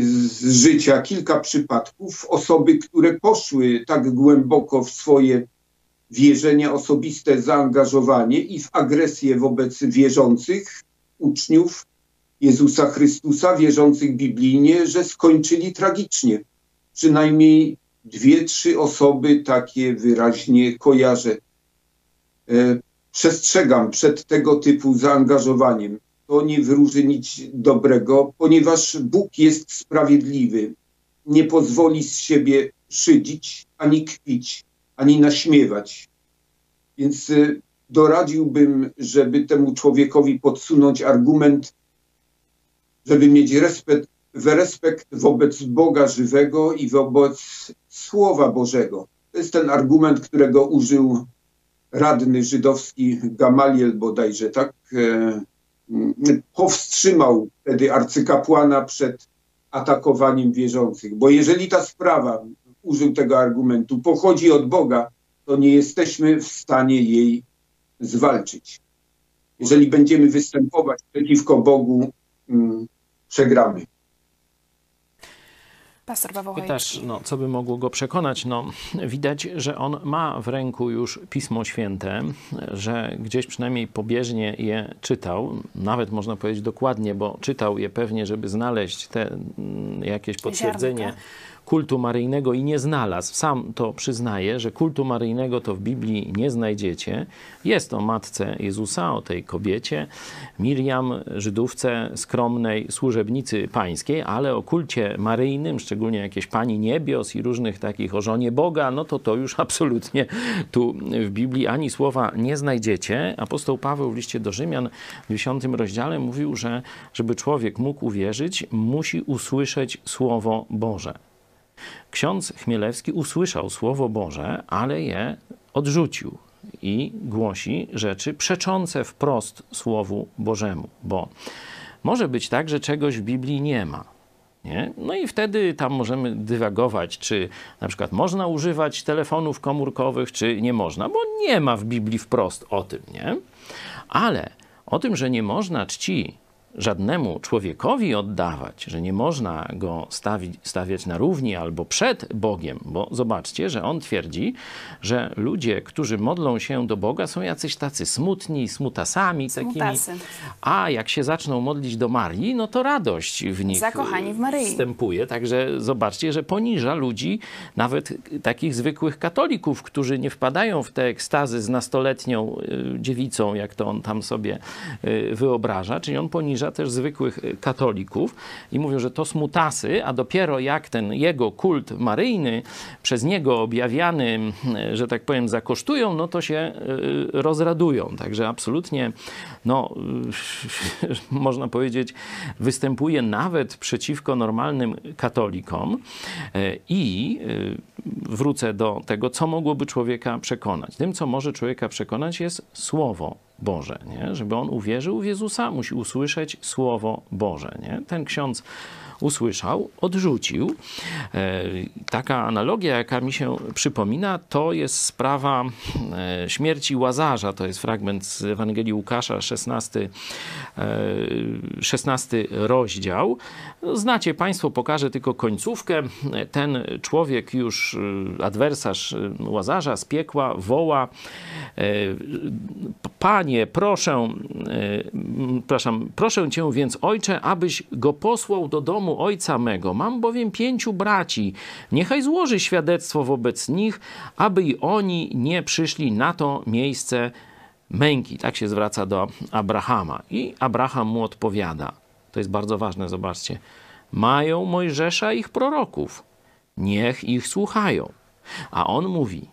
z życia kilka przypadków osoby, które poszły tak głęboko w swoje wierzenia, osobiste zaangażowanie i w agresję wobec wierzących uczniów Jezusa Chrystusa, wierzących biblijnie, że skończyli tragicznie. Przynajmniej dwie, trzy osoby takie wyraźnie kojarzę. E, przestrzegam przed tego typu zaangażowaniem to nie wróży nic dobrego, ponieważ Bóg jest sprawiedliwy. Nie pozwoli z siebie szydzić, ani kpić, ani naśmiewać. Więc y, doradziłbym, żeby temu człowiekowi podsunąć argument, żeby mieć respekt, respekt wobec Boga żywego i wobec Słowa Bożego. To jest ten argument, którego użył radny żydowski Gamaliel bodajże, tak? E, powstrzymał wtedy arcykapłana przed atakowaniem wierzących. Bo jeżeli ta sprawa, użył tego argumentu, pochodzi od Boga, to nie jesteśmy w stanie jej zwalczyć. Jeżeli będziemy występować przeciwko Bogu, mm, przegramy. Pastor Paweł Pytasz, no, co by mogło go przekonać? No, widać, że on ma w ręku już Pismo Święte, że gdzieś przynajmniej pobieżnie je czytał, nawet można powiedzieć dokładnie, bo czytał je pewnie, żeby znaleźć te mm, jakieś potwierdzenie. Ziarnka kultu maryjnego i nie znalazł. Sam to przyznaje, że kultu maryjnego to w Biblii nie znajdziecie. Jest o matce Jezusa, o tej kobiecie, Miriam, Żydówce skromnej służebnicy pańskiej, ale o kulcie maryjnym, szczególnie jakieś pani niebios i różnych takich o żonie Boga, no to to już absolutnie tu w Biblii ani słowa nie znajdziecie. Apostoł Paweł w liście do Rzymian w 10 rozdziale mówił, że żeby człowiek mógł uwierzyć, musi usłyszeć Słowo Boże. Ksiądz Chmielewski usłyszał Słowo Boże, ale je odrzucił i głosi rzeczy przeczące wprost Słowu Bożemu, bo może być tak, że czegoś w Biblii nie ma. Nie? No i wtedy tam możemy dywagować, czy na przykład można używać telefonów komórkowych, czy nie można, bo nie ma w Biblii wprost o tym, nie? Ale o tym, że nie można czci żadnemu człowiekowi oddawać, że nie można go stawić, stawiać na równi albo przed Bogiem, bo zobaczcie, że on twierdzi, że ludzie, którzy modlą się do Boga, są jacyś tacy smutni, smutasami takimi, a jak się zaczną modlić do Marii, no to radość w nich Zakochani w Maryi. wstępuje. Także zobaczcie, że poniża ludzi, nawet takich zwykłych katolików, którzy nie wpadają w te ekstazy z nastoletnią y, dziewicą, jak to on tam sobie y, wyobraża, czyli on poniża krzyża też zwykłych y, katolików i mówią, że to smutasy, a dopiero jak ten jego kult maryjny przez niego objawiany, y, że tak powiem, zakosztują, no to się y, rozradują. Także absolutnie, no, można powiedzieć, występuje nawet przeciwko normalnym katolikom i wrócę do tego, co mogłoby człowieka przekonać. Tym, co może człowieka przekonać, jest Słowo Boże. Nie? Żeby on uwierzył w Jezusa, musi usłyszeć Słowo Boże. Nie? Ten ksiądz usłyszał, odrzucił. E, taka analogia, jaka mi się przypomina, to jest sprawa e, śmierci Łazarza. To jest fragment z Ewangelii Łukasza, 16, 16 e, rozdział. Znacie Państwo, pokażę tylko końcówkę. Ten człowiek już, adwersarz Łazarza z piekła, woła Panie, proszę, proszę Cię więc, Ojcze, abyś go posłał do domu domu ojca mego. Mam bowiem pięciu braci. Niechaj złoży świadectwo wobec nich, aby i oni nie przyszli na to miejsce męki. Tak się zwraca do Abrahama. I Abraham mu odpowiada. To jest bardzo ważne, zobaczcie. Mają Mojżesza ich proroków. Niech ich słuchają. A on mówi: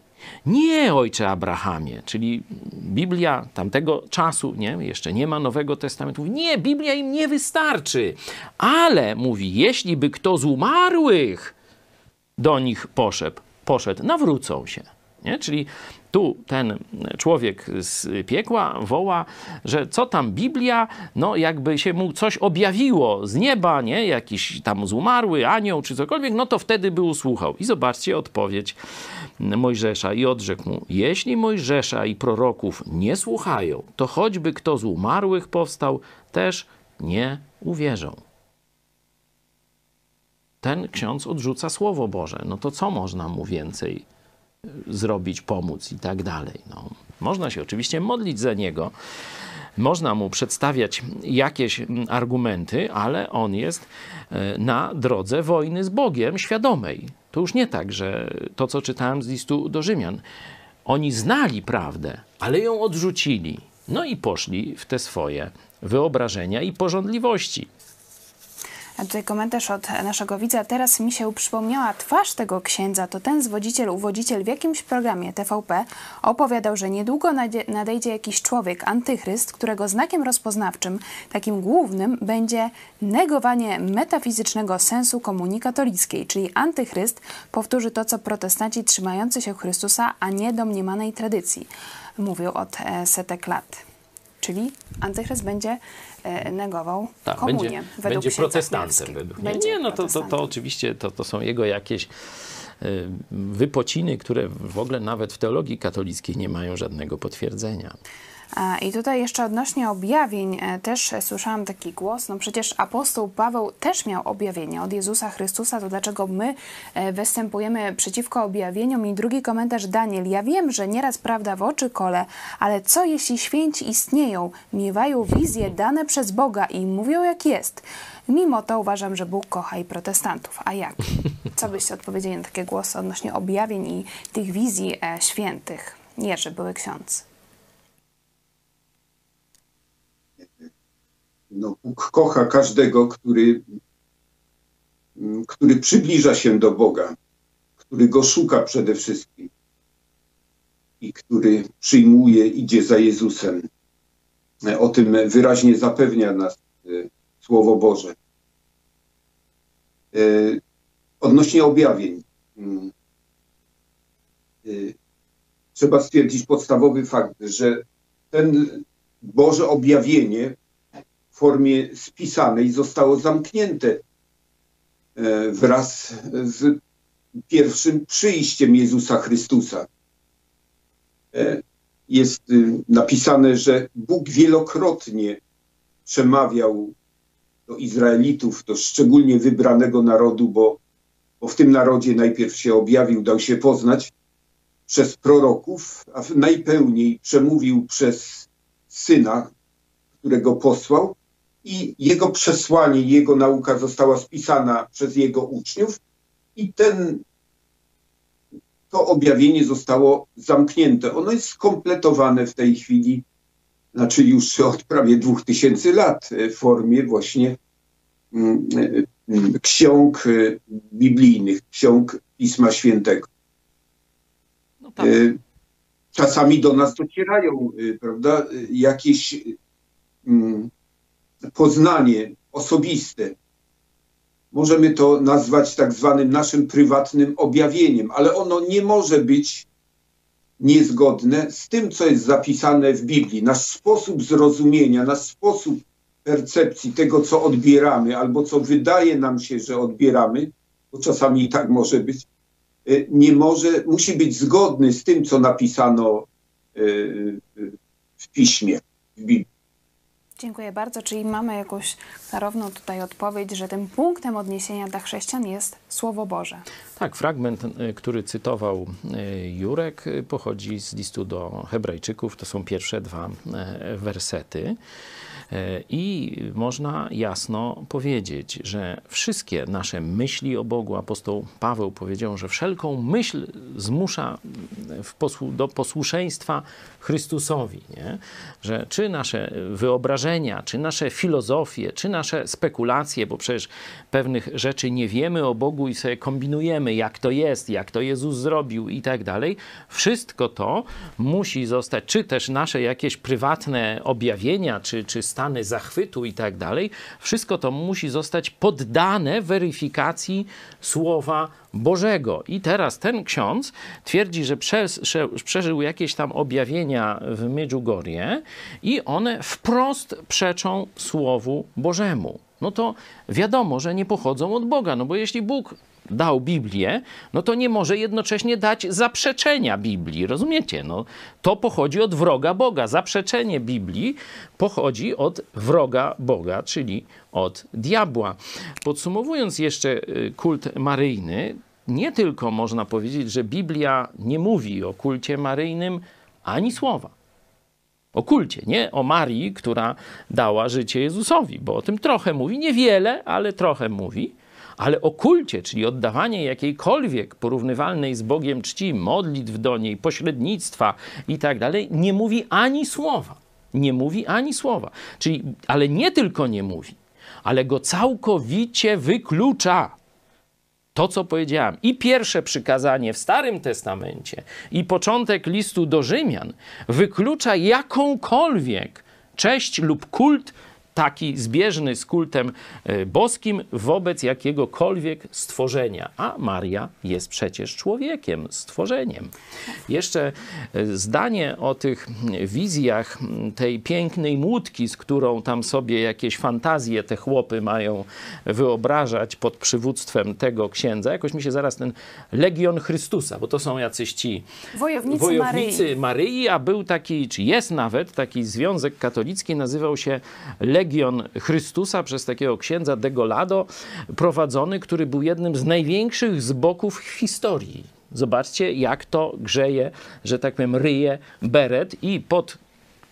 nie, ojcze Abrahamie, czyli Biblia tamtego czasu, nie, jeszcze nie ma Nowego Testamentu. Nie, Biblia im nie wystarczy. Ale mówi, jeśli by kto z umarłych do nich poszedł, poszedł nawrócą się. Nie? Czyli tu ten człowiek z piekła woła, że co tam Biblia, no jakby się mu coś objawiło z nieba, nie? Jakiś tam zumarły anioł czy cokolwiek, no to wtedy by usłuchał. I zobaczcie odpowiedź Mojżesza i odrzekł mu, jeśli Mojżesza i proroków nie słuchają, to choćby kto z umarłych powstał, też nie uwierzą. Ten ksiądz odrzuca Słowo Boże. No to co można mu więcej zrobić, pomóc i tak dalej. No, można się oczywiście modlić za niego, można mu przedstawiać jakieś argumenty, ale on jest e, na drodze wojny z Bogiem świadomej. To już nie tak, że to, co czytałem z listu do Rzymian, oni znali prawdę, ale ją odrzucili. No i poszli w te swoje wyobrażenia i porządliwości. Tutaj komentarz od naszego widza. Teraz mi się przypomniała twarz tego księdza. To ten zwodziciel, uwodziciel w jakimś programie TVP opowiadał, że niedługo nadejdzie jakiś człowiek, antychryst, którego znakiem rozpoznawczym, takim głównym, będzie negowanie metafizycznego sensu komunii katolickiej. Czyli antychryst powtórzy to, co protestanci trzymający się Chrystusa, a nie domniemanej tradycji. Mówił od e, setek lat. Czyli antychryst będzie E, negował tak, komunię. Będzie, będzie protestantem według mnie. Nie, no to, to, to oczywiście to, to są jego jakieś e, wypociny, które w ogóle nawet w teologii katolickiej nie mają żadnego potwierdzenia. I tutaj jeszcze odnośnie objawień e, też słyszałam taki głos, no przecież apostoł Paweł też miał objawienie od Jezusa Chrystusa, to dlaczego my e, występujemy przeciwko objawieniom? I drugi komentarz Daniel, ja wiem, że nieraz prawda w oczy kole, ale co jeśli święci istnieją, miewają wizje dane przez Boga i mówią jak jest? Mimo to uważam, że Bóg kocha i protestantów. A jak? Co byście odpowiedzieli na takie głosy odnośnie objawień i tych wizji e, świętych? Jerzy, były ksiądz. No, Bóg kocha każdego, który, który przybliża się do Boga, który go szuka przede wszystkim i który przyjmuje, idzie za Jezusem. O tym wyraźnie zapewnia nas e, Słowo Boże. E, odnośnie objawień. Mm, e, trzeba stwierdzić podstawowy fakt, że ten Boże objawienie formie spisanej zostało zamknięte e, wraz z pierwszym przyjściem Jezusa Chrystusa. E, jest y, napisane, że Bóg wielokrotnie przemawiał do Izraelitów, do szczególnie wybranego narodu, bo, bo w tym narodzie najpierw się objawił, dał się poznać przez proroków, a najpełniej przemówił przez syna, którego posłał, i jego przesłanie, jego nauka została spisana przez jego uczniów i ten, to objawienie zostało zamknięte. Ono jest skompletowane w tej chwili znaczy już od prawie dwóch tysięcy lat w formie właśnie mm, mm, ksiąg biblijnych, ksiąg Pisma Świętego. No tak. Czasami do nas docierają, prawda, jakieś mm, poznanie osobiste. Możemy to nazwać tak zwanym naszym prywatnym objawieniem, ale ono nie może być niezgodne z tym, co jest zapisane w Biblii. Nasz sposób zrozumienia, nasz sposób percepcji tego, co odbieramy, albo co wydaje nam się, że odbieramy, bo czasami i tak może być, y, nie może, musi być zgodny z tym, co napisano y, y, w piśmie, w Biblii. Dziękuję bardzo. Czyli mamy jakąś klarowną tutaj odpowiedź, że tym punktem odniesienia dla chrześcijan jest Słowo Boże. Tak, fragment, y, który cytował y, Jurek, y, pochodzi z listu do Hebrajczyków. To są pierwsze dwa wersety. I można jasno powiedzieć, że wszystkie nasze myśli o Bogu, apostoł Paweł powiedział, że wszelką myśl zmusza do posłuszeństwa Chrystusowi. Nie? Że czy nasze wyobrażenia, czy nasze filozofie, czy nasze spekulacje, bo przecież pewnych rzeczy nie wiemy o Bogu i sobie kombinujemy, jak to jest, jak to Jezus zrobił i tak dalej, wszystko to musi zostać, czy też nasze jakieś prywatne objawienia, czy, czy stany zachwytu i tak dalej, wszystko to musi zostać poddane weryfikacji Słowa Bożego. I teraz ten ksiądz twierdzi, że przeżył jakieś tam objawienia w Medjugorje i one wprost przeczą Słowu Bożemu. No to wiadomo, że nie pochodzą od Boga, no bo jeśli Bóg dał Biblię, no to nie może jednocześnie dać zaprzeczenia Biblii. Rozumiecie? No, to pochodzi od wroga Boga. Zaprzeczenie Biblii pochodzi od wroga Boga, czyli od diabła. Podsumowując jeszcze y, kult maryjny, nie tylko można powiedzieć, że Biblia nie mówi o kulcie maryjnym ani słowa. O kulcie, nie o Marii, która dała życie Jezusowi, bo o tym trochę mówi, niewiele, ale trochę mówi ale o kulcie, czyli oddawanie jakiejkolwiek porównywalnej z Bogiem czci, modlitw do niej, pośrednictwa i tak dalej, nie mówi ani słowa. Nie mówi ani słowa. Czyli, ale nie tylko nie mówi, ale go całkowicie wyklucza. To, co powiedziałem, i pierwsze przykazanie w Starym Testamencie, i początek listu do Rzymian wyklucza jakąkolwiek cześć lub kult taki zbieżny z kultem e, boskim wobec jakiegokolwiek stworzenia. A Maria jest przecież człowiekiem, stworzeniem. Jeszcze e, zdanie o tych wizjach tej pięknej młódki, z którą tam sobie jakieś fantazje te chłopy mają wyobrażać pod przywództwem tego księdza. Jakoś mi się zaraz ten Legion Chrystusa, bo to są jacyś ci wojownicy, wojownicy Maryi. Maryi, a był taki, czy jest nawet taki związek katolicki, nazywał się Legion Legion Chrystusa przez takiego księdza Degolado prowadzony, który był jednym z największych zboków w historii. Zobaczcie, jak to grzeje, że tak powiem, ryje beret i pod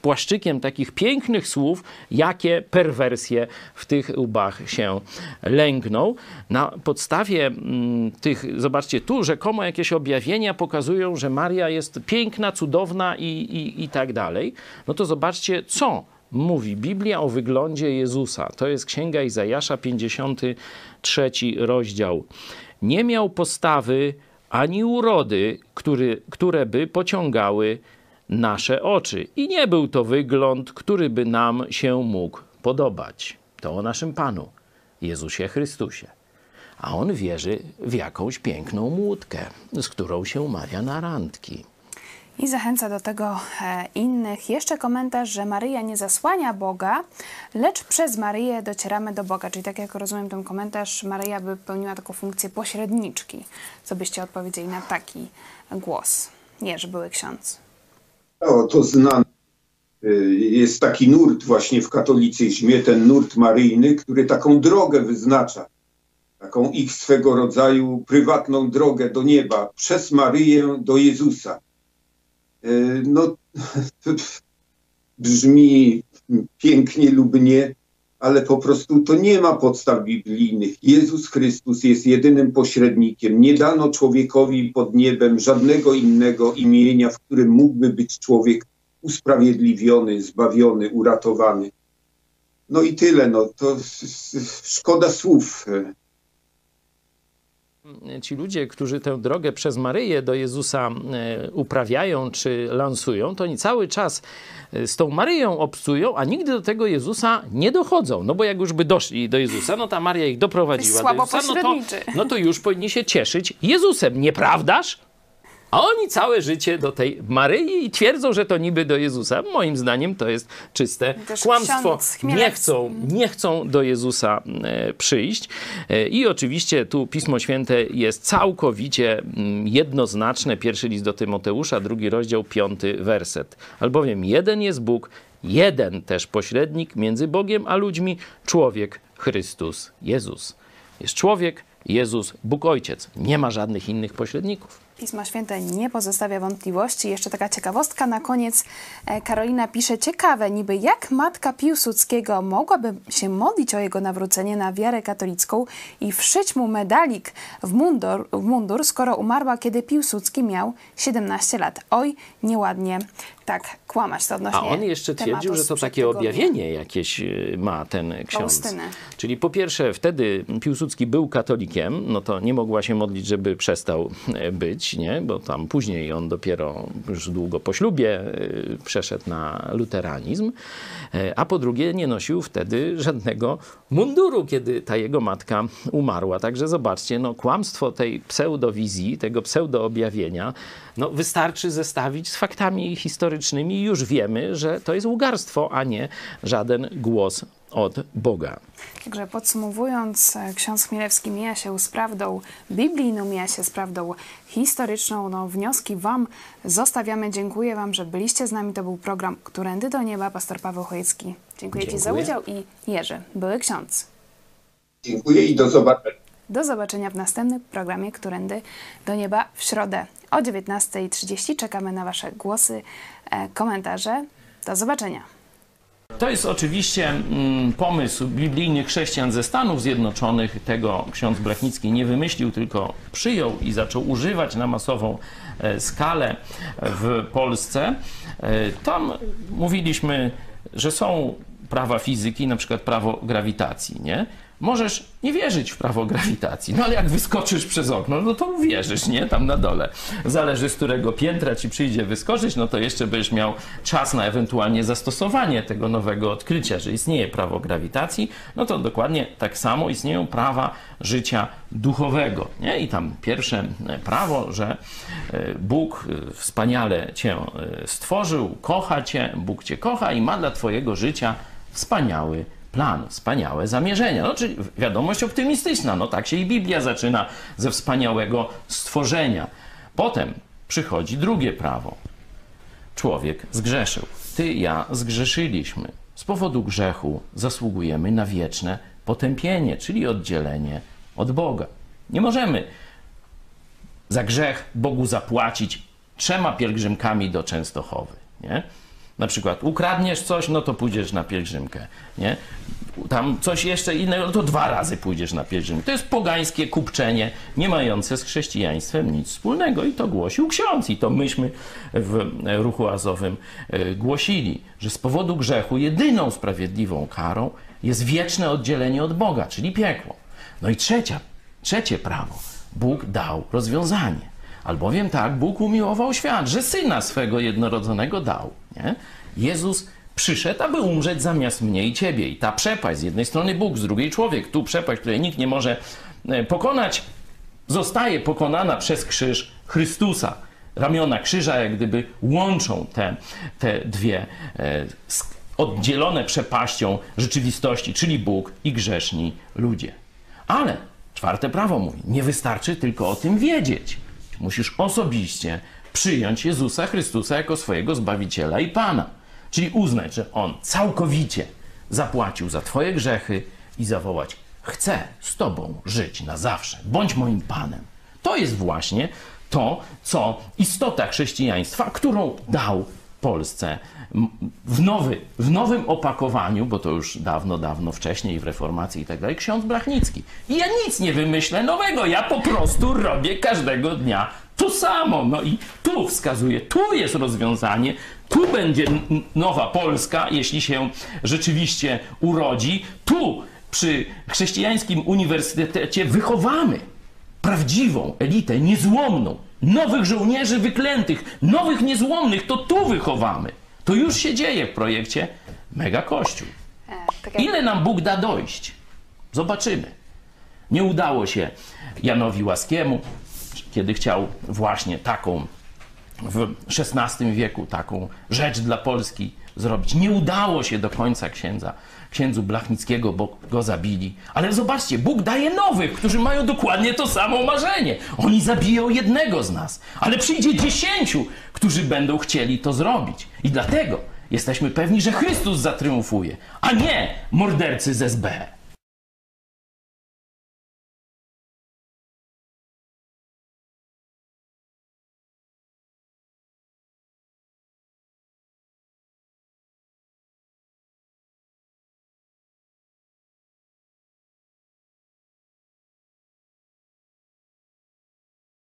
płaszczykiem takich pięknych słów, jakie perwersje w tych łbach się lęgną. Na podstawie mm, tych, zobaczcie, tu rzekomo jakieś objawienia pokazują, że Maria jest piękna, cudowna i, i, i tak dalej. No to zobaczcie, co mówi Biblia o wyglądzie Jezusa. To jest Księga Izajasza, 53 rozdział. Nie miał postawy ani urody, który, które by pociągały nasze oczy. I nie był to wygląd, który by nam się mógł podobać. To o naszym Panu, Jezusie Chrystusie. A on wierzy w jakąś piękną młódkę, z którą się umawia na randki i zachęca do tego e, innych. Jeszcze komentarz, że Maryja nie zasłania Boga, lecz przez Maryję docieramy do Boga. Czyli tak jak rozumiem ten komentarz, Maryja by pełniła taką funkcję pośredniczki. Co byście odpowiedzieli na taki głos? Że były ksiądz. O, to znane. Y, jest taki nurt właśnie w katolicyzmie, ten nurt maryjny, który taką drogę wyznacza. Taką ich swego rodzaju prywatną drogę do nieba przez Maryję do Jezusa. E, no, brzmi pięknie lub nie, ale po prostu to nie ma podstaw biblijnych. Jezus Chrystus jest jedynym pośrednikiem. Nie dano człowiekowi pod niebem żadnego innego imienia, w którym mógłby być człowiek usprawiedliwiony, zbawiony, uratowany. No i tyle, no to szkoda słów. Ci ludzie, którzy tę drogę przez Maryję do Jezusa e, uprawiają czy lansują, to oni cały czas e, z tą Maryją obcują, a nigdy do tego Jezusa nie dochodzą. No bo jak już by doszli do Jezusa, no ta Maria ich doprowadziła do Jezusa, no to, no to już powinni się cieszyć Jezusem, nieprawdaż? A oni całe życie do tej Maryi i twierdzą, że to niby do Jezusa. Moim zdaniem to jest czyste Też kłamstwo. Nie chcą, nie chcą do Jezusa e, przyjść. E, I oczywiście tu Pismo Święte jest całkowicie jednoznaczne. Pierwszy list do Tymoteusza, drugi rozdział, piąty werset. Albowiem jeden jest Bóg, jeden też pośrednik między Bogiem a ludźmi, człowiek Chrystus Jezus. Jest człowiek, Jezus, Bóg Ojciec. Nie ma żadnych innych pośredników. Pismo Święte nie pozostawia wątpliwości. Jeszcze taka ciekawostka na koniec. E, Karolina pisze, ciekawe niby jak matka Piłsudskiego mogłaby się modlić o jego nawrócenie na wiarę katolicką i wszyć mu medalik w mundur, w mundur skoro umarła, kiedy Piłsudski miał 17 lat. Oj, nieładnie tak kłamać to odnośnie A on jeszcze twierdził, że to takie objawienie jakieś y, ma ten ksiądz. Czyli po pierwsze wtedy Piłsudski był katolikiem, no to nie mogła się modlić, żeby przestał e, być, nie? bo tam później on dopiero już długo po ślubie y, przeszedł na luteranizm. E, a po drugie nie nosił wtedy żadnego munduru, kiedy ta jego matka umarła. Także zobaczcie, no kłamstwo tej pseudowizji, tego pseudoobjawienia, no wystarczy zestawić z faktami historycznymi i już wiemy, że to jest łgarstwo, a nie żaden głos od Boga. Także podsumowując, e, ksiądz Chmielewski mija się z prawdą biblijną, mija się z prawdą historyczną. No, wnioski Wam zostawiamy. Dziękuję Wam, że byliście z nami. To był program Którędy do Nieba. Pastor Paweł Chojecki. Dziękuję, Dziękuję Ci za udział i Jerzy, były ksiądz. Dziękuję i do zobaczenia. Do zobaczenia w następnym programie Którędy do Nieba w środę o 19.30. Czekamy na Wasze głosy, e, komentarze. Do zobaczenia. To jest oczywiście mm, pomysł biblijnych chrześcijan ze Stanów Zjednoczonych. Tego ksiądz Blachnicki nie wymyślił, tylko przyjął i zaczął używać na masową e, skalę w Polsce. E, tam mówiliśmy, że są prawa fizyki, na przykład prawo grawitacji, nie? Możesz nie wierzyć w prawo grawitacji, no ale jak wyskoczysz przez okno, no to uwierzysz, nie? Tam na dole. Zależy z którego piętra ci przyjdzie wyskoczyć, no to jeszcze będziesz miał czas na ewentualnie zastosowanie tego nowego odkrycia, że istnieje prawo grawitacji, no to dokładnie tak samo istnieją prawa życia duchowego, nie? I tam pierwsze e, prawo, że e, Bóg e, wspaniale cię stworzył, kocha cię, Bóg cię kocha i ma dla twojego życia wspaniały plan, wspaniałe zamierzenia. No, czyli wiadomość optymistyczna. No tak się i Biblia zaczyna ze wspaniałego stworzenia. Potem przychodzi drugie prawo. Człowiek zgrzeszył. Ty, ja zgrzeszyliśmy. Z powodu grzechu zasługujemy na wieczne potępienie, czyli oddzielenie od Boga. Nie możemy za grzech Bogu zapłacić trzema pielgrzymkami do Częstochowy. Nie? Na przykład ukradniesz coś, no to pójdziesz na pielgrzymkę, nie? Tam coś jeszcze innego, no to dwa razy pójdziesz na pielgrzymkę. To jest pogańskie kupczenie, nie mające z chrześcijaństwem nic wspólnego. I to głosił ksiądz, i to myśmy w ruchu azowym e, głosili, że z powodu grzechu jedyną sprawiedliwą karą jest wieczne oddzielenie od Boga, czyli piekło. No i trzecia, trzecie prawo. Bóg dał rozwiązanie. Albowiem tak Bóg umiłował świat, że syna swego jednorodzonego dał. Nie? Jezus przyszedł, aby umrzeć zamiast mnie i ciebie. I ta przepaść, z jednej strony Bóg, z drugiej człowiek, tu przepaść, której nikt nie może e, pokonać, zostaje pokonana przez krzyż Chrystusa. Ramiona krzyża jak gdyby łączą te, te dwie e, oddzielone przepaścią rzeczywistości, czyli Bóg i grzeszni ludzie. Ale czwarte prawo mówi, nie wystarczy tylko o tym wiedzieć. Musisz osobiście przyjąć Jezusa Chrystusa jako swojego Zbawiciela i Pana. Czyli uznać, że On całkowicie zapłacił za Twoje grzechy i zawołać: Chcę z Tobą żyć na zawsze, bądź moim Panem. To jest właśnie to, co istota chrześcijaństwa, którą dał Polsce w, nowy, w nowym opakowaniu, bo to już dawno, dawno wcześniej w reformacji i tak dalej, ksiądz Blachnicki. I ja nic nie wymyślę nowego, ja po prostu robię każdego dnia to samo. No i tu wskazuję, tu jest rozwiązanie, tu będzie nowa Polska, jeśli się rzeczywiście urodzi. Tu przy chrześcijańskim uniwersytecie wychowamy prawdziwą elitę, niezłomną, nowych żołnierzy wyklętych, nowych niezłomnych, to tu wychowamy. To już się dzieje w projekcie Mega Kościół. E, tak Ile nam Bóg da dojść? Zobaczymy. Nie udało się Janowi Łaskiemu, kiedy chciał właśnie taką w XVI wieku taką rzecz dla Polski zrobić. Nie udało się do końca księdza, księdzu Blachnickiego, bo go zabili. Ale zobaczcie, Bóg daje nowych, którzy mają dokładnie to samo marzenie. Oni zabiją jednego z nas, ale przyjdzie dziesięciu, którzy będą chcieli to zrobić. I dlatego jesteśmy pewni, że Chrystus zatriumfuje, a nie mordercy z SB.